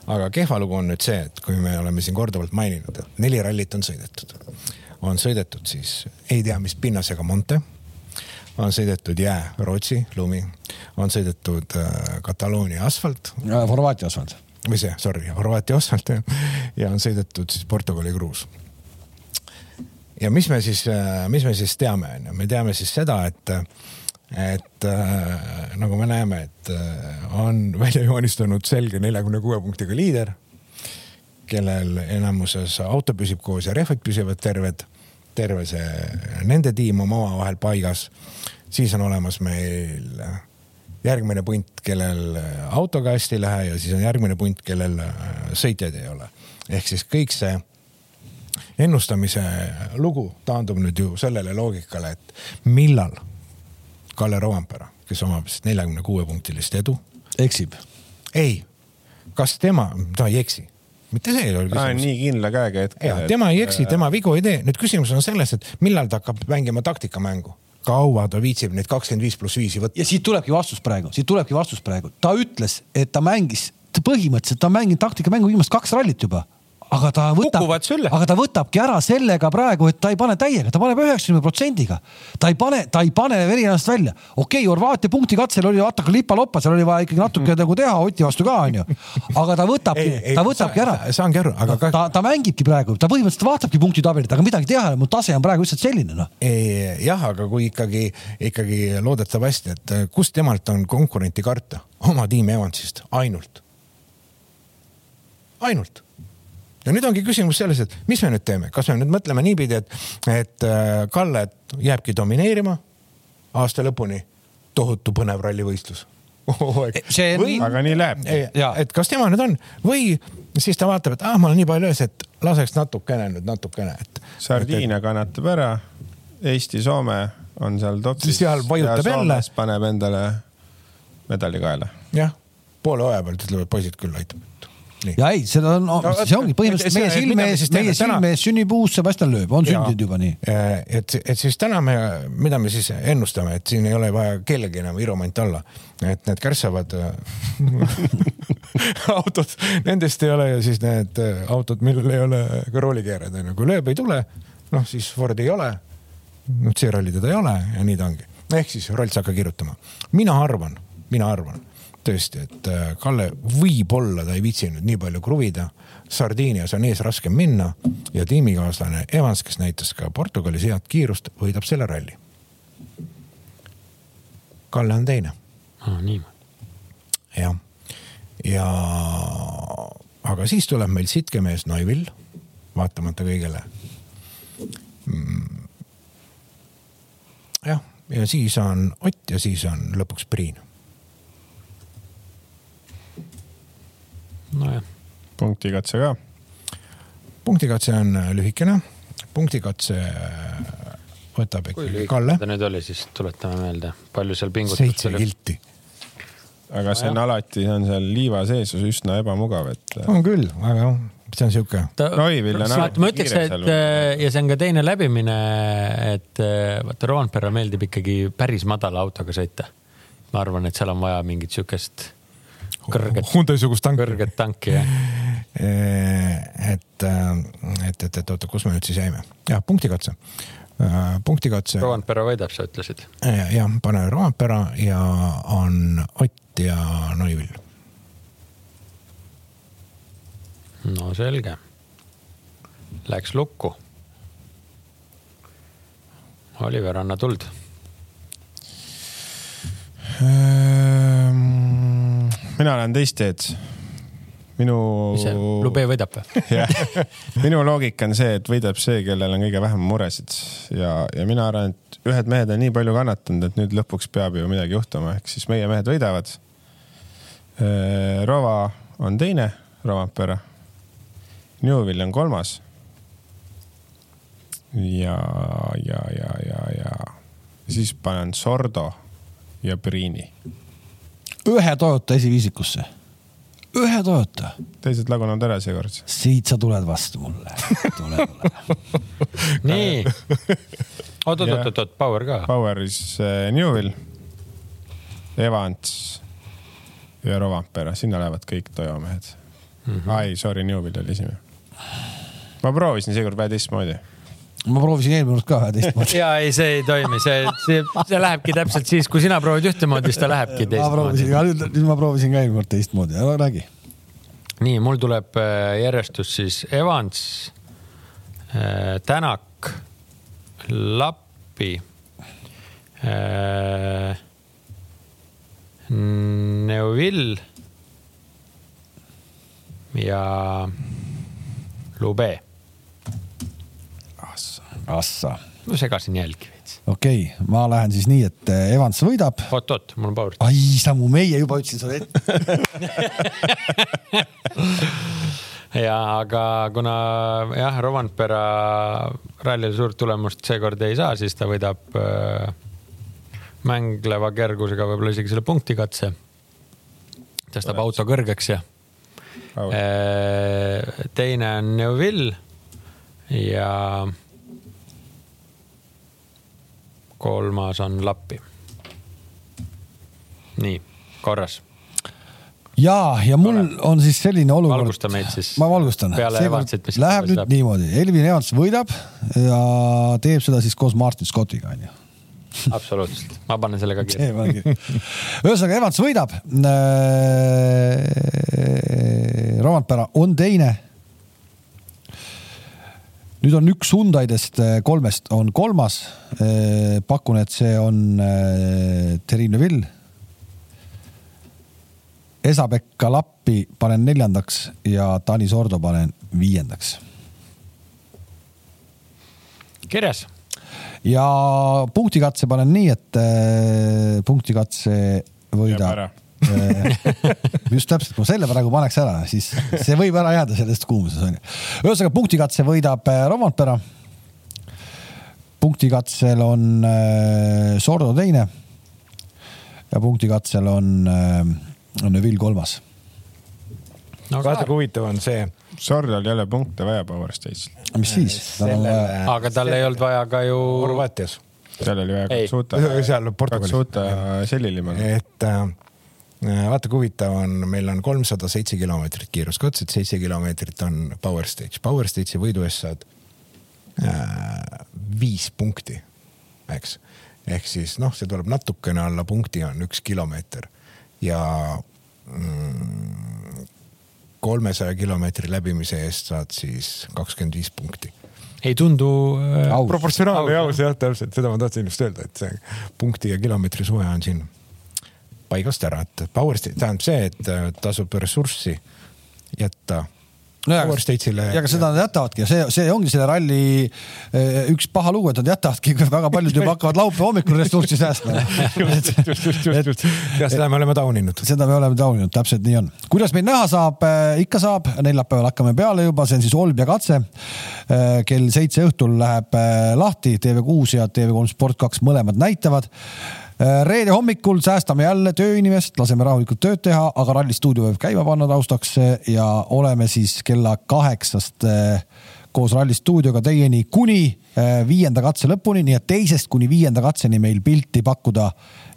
aga kehva lugu on nüüd see, et kui me oleme siin korduvalt maininud, et neli rallit on sõidetud, on sõidetud siis ei tea mis pinnasega Monte, on sõidetud jää, Rootsi, lumi, on sõidetud äh, Kataloonia asfalt. Horvaatia asfalt. või see, sorry, Horvaatia asfalt jah, ja on sõidetud siis Portugali kruus. ja mis me siis, äh, mis me siis teame, on ju, me teame siis seda, et et äh, nagu me näeme, et äh, on välja joonistunud selge neljakümne kuue punktiga liider, kellel enamuses auto püsib koos ja rehvid püsivad terved, terve see nende tiim on omavahel paigas. siis on olemas meil järgmine punt, kellel autoga hästi ei lähe ja siis on järgmine punt, kellel äh, sõitjaid ei ole. ehk siis kõik see ennustamise lugu taandub nüüd ju sellele loogikale, et millal Kalle Rovanpera, kes omab vist neljakümne kuue punktilist edu. eksib? ei, kas tema, ta ei eksi mitte see ei ole küsimus. nii kindla käega hetkel. tema ei eksi, tema vigu ei tee. nüüd küsimus on selles, et millal ta hakkab mängima taktikamängu kaua ta viitsib neid kakskümmend viis pluss viisi võtta. ja siit tulebki vastus praegu, siit tulebki vastus praegu. ta ütles, et ta mängis põhimõtteliselt ta on mänginud taktikamängu viimased kaks rallit juba aga ta võtab, aga ta võtabki ära sellega praegu, et ta ei pane täiega, ta paneb üheksakümne protsendiga. ta ei pane, ta ei pane veri ennast välja. okei okay,, Horvaatia punkti katsel oli vaata ka lipa-loppa, seal oli vaja ikkagi natuke nagu teha Oti vastu ka onju. aga ta võtabki, ta võtabki ära. saangi aru, aga ka.... ta, ta mängibki praegu, ta põhimõtteliselt vaatabki punktitabelit, aga midagi teha, mu tase on praegu lihtsalt selline noh. jah, aga kui ikkagi, ikkagi loodetavasti, et kust temalt on konkurenti karta, oma tiimi Evansist ainult ainult ja nüüd ongi küsimus selles, et mis me nüüd teeme, kas me nüüd mõtleme niipidi, et, et äh, Kalle jääbki domineerima aasta lõpuni, tohutu põnev rallivõistlus see on või, aga nii läheb. et kas tema nüüd on või siis ta vaatab, et ah, ma olen nii palju ees, et laseks natukene nüüd natukene, et. sardiine et... kannatab ära. Eesti, Soome on seal topis. seal vajutab jälle. paneb endale medali kaela. jah, poole hooaja pealt ütlevad poisid küll aitab ja ei, seda on no,, see ongi põhimõtteliselt meie silme ees, meie silme ees sünnib uus Sebastian Loeb, on sündinud juba nii. et, et siis täna me, mida me siis ennustame, et siin ei ole vaja kellelgi enam iromant olla, et need kärssavad autod, nendest ei ole ju siis need autod, millel ei ole ka roolikeered onju, kui Loeb ei tule, noh siis Ford ei ole. noh, C-ralli teda ei ole ja nii ta ongi. ehk siis Rolls hakka kirjutama. mina arvan, mina arvan tõesti, et äh, Kalle võib-olla ta ei viitsinud nii palju kruvida. Sardiinias on ees raskem minna ja tiimikaaslane Evans, kes näitas ka Portugalis head kiirust, võidab selle ralli. Kalle on teine ah,. niimoodi. jah, ja aga siis tuleb meil sitkemees Neuvill, vaatamata kõigele mm.. jah, ja siis on Ott ja siis on lõpuks Priin nojah. Punktikatse ka. punktikatse on äh, lühikene, punktikatse äh, võtab ikkagi Kalle. ta nüüd oli siis, tuletame meelde, palju seal pingutust oli? seitse kilti. aga see on alati, on seal liiva sees üsna ebamugav, et. Äh, on küll, aga jah see on sihuke. ma ütleks, et ja see on ka teine läbimine, et vaata Rompera meeldib ikkagi päris madala autoga sõita. ma arvan, et seal on vaja mingit sihukest kõrget, Hyundai-sugust tanki. kõrget tanki, jah. et, et, et, et oota, kus me nüüd siis jäime? jah, punktikatse. punktikatse. Rovanpera võidab, sa ütlesid. jah, pane Rovanpera ja on Ott ja Neuvill. no selge. Läks lukku. Oliver, anna tuld ehm, mina lähen teist teed. Minu. Lube võidab või? jah, minu loogika on see, et võidab see, kellel on kõige vähem muresid ja, ja mina arvan, et ühed mehed on nii palju kannatanud, et nüüd lõpuks peab ju midagi juhtuma, ehk siis meie mehed võidavad. Äh, Rova on teine, Rovampere. Newvil on kolmas. ja, ja, ja, ja, ja siis panen Sordo ja Priini ühe Toyota esiviisikusse, ühe Toyota. teised lagunevad ära seekord. siit sa tuled vastu mulle, tule, tule. nii, oot, oot, oot, oot, Power ka. Power is uh, Newvil, Evans ja Rovampere, sinna lähevad kõik Toyo mehed mm. -hmm. ai, sorry, Newvil oli esimene. ma proovisin seekord vähe teistmoodi ma proovisin eelmine kord ka ühe teistmoodi. ja ei, see ei toimi, see, see, see lähebki täpselt siis, kui sina proovid ühtemoodi, siis ta lähebki teistmoodi. nüüd, nüüd ma proovisin ka eelmine kord teistmoodi, aga räägi. nii, mul tuleb äh, järjestus siis Evans, äh, Tänak, Lappi, äh, Neuvill ja Lube Assa. ma segasin jälgi veits. okei okay,, ma lähen siis nii, et eh, Evans võidab. oot, oot, mul on power. ai, Samu, meie juba ütlesin sulle ette ja aga kuna jah, Rovanpera rallil suurt tulemust seekord ei saa, siis ta võidab äh, mängleva kergusega võib-olla isegi selle punktikatse. tõstab auto kõrgeks ja äh,. teine on Neuville ja kolmas on Lappi. nii, korras. ja, ja mul Ole. on siis selline olukord. valgusta meid siis. ma valgustan. Läheb nüüd niimoodi, Elvin Evans võidab ja teeb seda siis koos Martin Scottiga onju absoluutselt, ma panen selle ka kirja. ühesõnaga Evans võidab. Äh, Romantpera on teine. Nüüd on üks Hyundai'dest äh, kolmest on kolmas. Äh, pakun, et see on Terrine Vill Esa-Pekka Lappi panen neljandaks ja Tanis Ordo panen viiendaks. kirjas. ja punktikatse panen nii, et äh, punktikatse võidab äh, just täpselt, kui ma selle praegu paneks ära, siis see võib ära jääda sellest kuumuses onju. ühesõnaga punktikatse võidab äh, Romantpera. punktikatsel on äh, Sordo teine. ja punktikatsel on äh, on Neville kolmas no,. vaata kui huvitav on see. Sordal jälle punkte vaja Power Stage'il. mis siis? aga tal ei olnud vaja ka ju. Horvaatias. seal oli vaja Katsuta. seal Portugalis. Katsuta Sellilimal. et äh, vaata kui huvitav on, meil on kolmsada seitse kilomeetrit kiiruskatset, seitse kilomeetrit on Power Stage. Power Stage'i võidu eest saad äh, viis punkti, eks. ehk siis noh, see tuleb natukene alla punkti, on üks kilomeeter. Ja mm, kolmesaja kilomeetri läbimise eest saad siis kakskümmend viis punkti. Ei tundu äh, proportsionaalne ja aus jah, täpselt. Seda ma tahtsin just öelda, et see punkti ja kilomeetri suhe on siin paigast ära, et power state tähendab see, et äh, tasub ressurssi jätta no ja, ja aga seda nad jätavadki ja see, see ongi selle ralli eh, üks paha lugu, et nad jätavadki, väga paljud juba hakkavad laupäeva hommikul ressurssi säästma. ja seda me oleme tauninud. seda me oleme tauninud, täpselt nii on. kuidas meid näha saab, eh, ikka saab, neljapäeval hakkame peale juba, see on siis Olbja katse. Eh, kell seitse õhtul läheb lahti, TV6 ja TV3 Sport kaks mõlemad näitavad Äh, reede hommikul säästame jälle tööinimest, laseme rahulikult tööd teha, aga rallistuudio võib käima panna taustaks ja oleme siis kella kaheksast äh, koos rallistuudioga teieni kuni äh, viienda katse lõpuni, nii et teisest kuni viienda katseni meil pilti pakkuda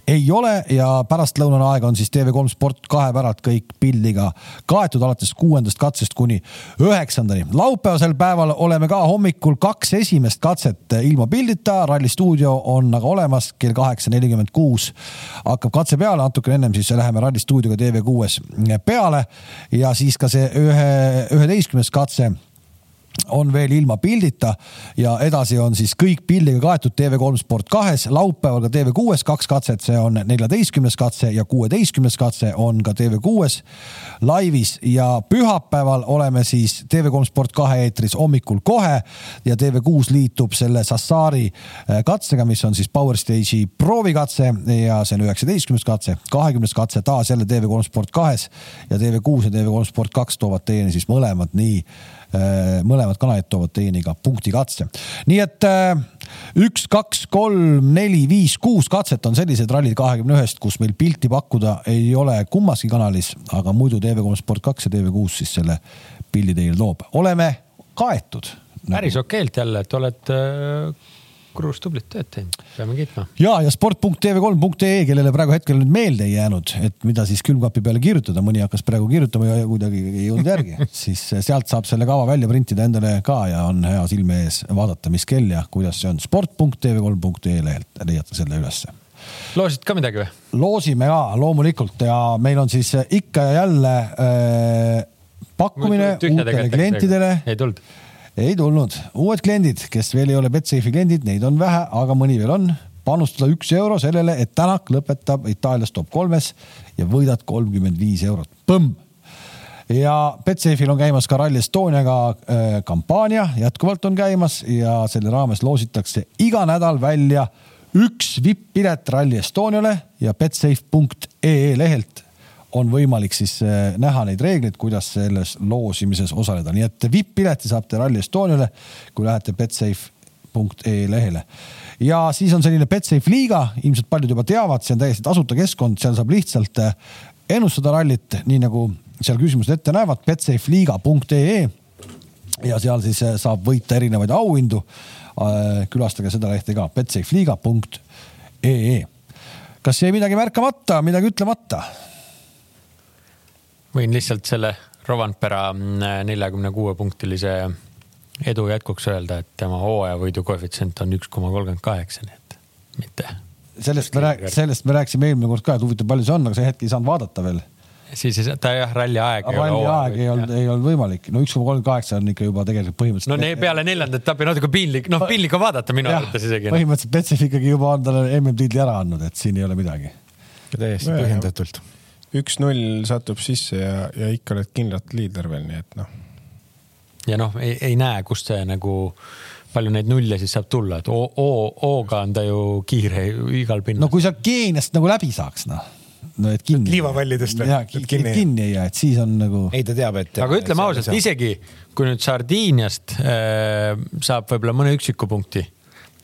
ei ole ja pärastlõunane aeg on siis TV3 Sport kahe päralt kõik pildiga kaetud alates kuuendast katsest kuni üheksandani. laupäevasel päeval oleme ka hommikul kaks esimest katset ilma pildita, Ralli stuudio on aga olemas kell kaheksa nelikümmend kuus. Hakkab katse peale, natukene ennem siis läheme Ralli stuudioga TV6-s peale. Ja siis ka see ühe, üheteistkümnes katse on veel ilma pildita ja edasi on siis kõik pildiga kaetud TV3 Sport kahes, laupäeval ka TV6-s kaks katset, see on neljateistkümnes katse ja kuueteistkümnes katse on ka TV6-s laivis ja pühapäeval oleme siis TV3 Sport kahe eetris hommikul kohe ja TV6 liitub selle Sassari äh, katsega, mis on siis Power Stage'i proovikatse ja see on üheksateistkümnes katse, kahekümnes katse taas jälle TV3 Sport kahes ja TV6 ja TV3 Sport kaks toovad teieni siis mõlemad nii mõlemad kanalid toovad teieni ka punktikatse. nii et äh, üks, kaks, kolm, neli, viis, kuus katset on sellised rallid kahekümne ühest, kus meil pilti pakkuda ei ole kummaski kanalis, aga muidu TV3 Sport kaks ja TV6 siis selle pildi teile toob. oleme kaetud. päris okeilt jälle, et oled äh, Kruus tublit tööd teinud, peame kiitma. ja, ja sport.tv3.ee, kellele praegu hetkel nüüd meelde ei jäänud, et mida siis külmkapi peale kirjutada, mõni hakkas praegu kirjutama ja kuidagi ei jõudnud järgi, siis sealt saab selle kava välja printida endale ka ja on hea silme ees vaadata, mis kell ja kuidas see on. sport.tv3.ee lehelt leiate selle ülesse loosid ka midagi või? loosime ka loomulikult ja meil on siis ikka ja jälle äh, pakkumine uutele klientidele. ei tulnud ei tulnud, uued kliendid, kes veel ei ole Betsafe'i kliendid, neid on vähe, aga mõni veel on. panustada üks euro sellele, et Tänak lõpetab Itaalias top kolmes ja võidad kolmkümmend viis eurot, põmm! Ja Betsafe'il on käimas ka Rally Estoniaga äh, kampaania, jätkuvalt on käimas ja selle raames loositakse iga nädal välja üks vipp-pilet Rally Estoniale ja betsafe.ee lehelt on võimalik siis eh, näha neid reegleid, kuidas selles loosimises osaleda, nii et vipp-pileti saate Rally Estoniale, kui lähete betsafe.ee lehele. ja siis on selline Betsafe liiga, ilmselt paljud juba teavad, see on täiesti tasuta keskkond, seal saab lihtsalt eh, ennustada rallit, nii nagu seal küsimused ette näevad, betsafeliiga.ee ja seal siis eh, saab võita erinevaid auhindu. külastage seda lehte ka, betsafeliiga.ee. kas jäi midagi märkamata, midagi ütlemata? Võin lihtsalt selle Rovanpera neljakümne kuue punktilise edu jätkuks öelda, et tema hooajavõidu koefitsient on üks koma kolmkümmend kaheksa, nii et mitte. sellest me rääk-, sellest me rääkisime eelmine kord ka, et huvitav, palju see on, aga see hetk ei saanud vaadata veel. siis ei saa, ta jah, ralli aeg. ralli aeg ei olnud, ei olnud võimalik, no üks koma kolmkümmend kaheksa on ikka juba tegelikult põhimõtteliselt. no ne, peale neljandat etappi natuke piinlik, noh piinlik on vaadata minu arvates isegi. Noh. põhimõtteliselt Betsev ikkagi juba on talle MM-tiitli ära andnud, et siin ei ole midagi. täiesti no, põhjendatult. Üks-null satub sisse ja, ja ikka oled kindlalt liider veel, nii et noh. ja noh, ei, ei näe, kust see nagu palju neid nulle siis saab tulla, et O-ga on ta ju kiire igal pinnal. no kui sa Keeniast nagu läbi saaks, noh no et kinni. liivapallidest või? jah, kinni, kinni ei jää, et siis on nagu. ei, ta teab, et. aga ütleme ausalt, isegi kui nüüd Sardiiniast äh, saab võib-olla mõne üksiku punkti,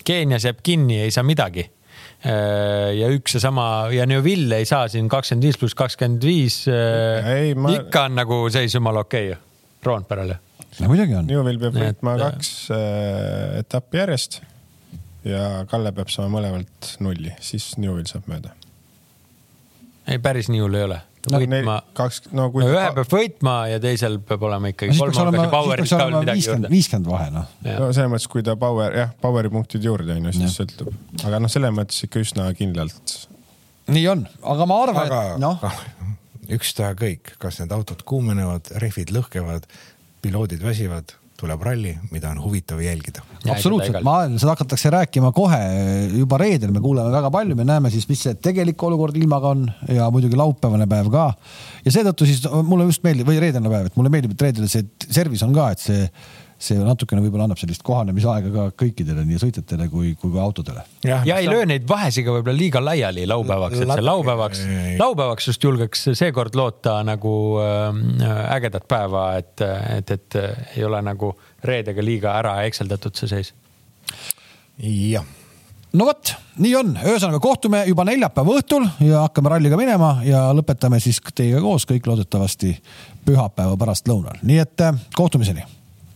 Keenias jääb kinni, ei saa midagi. Ja üks seesama ja Neuville ei saa siin kakskümmend viis pluss kakskümmend viis. Äh, ikka on nagu seis jumala okei okay, ju, Roonperel ju. no muidugi on. Newvil peab võitma et... kaks äh, etappi järjest ja Kalle peab saama mõlemalt nulli, siis Newvil saab mööda ei, päris nii hull ei ole. Võitma no,, kaks, no kui no, ühe peab võitma ja teisel peab olema ikkagi no,. viiskümmend vahe noh. no selles mõttes, kui ta power, jah, power'i punktid juurde on ju, siis sõltub. aga noh, selles mõttes ikka üsna kindlalt. nii on, aga ma arvan, et noh. ükstaha kõik, kas need autod kuumenevad, rehvid lõhkevad, piloodid väsivad tuleb ralli, mida on huvitav jälgida. absoluutselt, ma arvan, seda hakatakse rääkima kohe juba reedel, me kuuleme väga palju, me näeme siis, mis see tegelik olukord ilmaga on ja muidugi laupäevane päev ka. ja seetõttu siis mulle just meeldib või reedene päev, et mulle meeldib, et reedel see servis on ka, et see see natukene võib-olla annab sellist kohanemisaega ka kõikidele, nii sõitjatele kui, kui ka autodele. ja, ja ei löö neid vahesid ka võib-olla liiga laiali laupäevaks, et see laupäevaks, laupäevaks just julgeks seekord loota nagu äh, ägedat päeva, et, et, et ei ole nagu reedega liiga ära ekseldatud see seis. jah. No vot, nii on, ühesõnaga kohtume juba neljapäeva õhtul ja hakkame ralliga minema ja lõpetame siis teiega koos kõik loodetavasti pühapäeva pärastlõunal, nii et kohtumiseni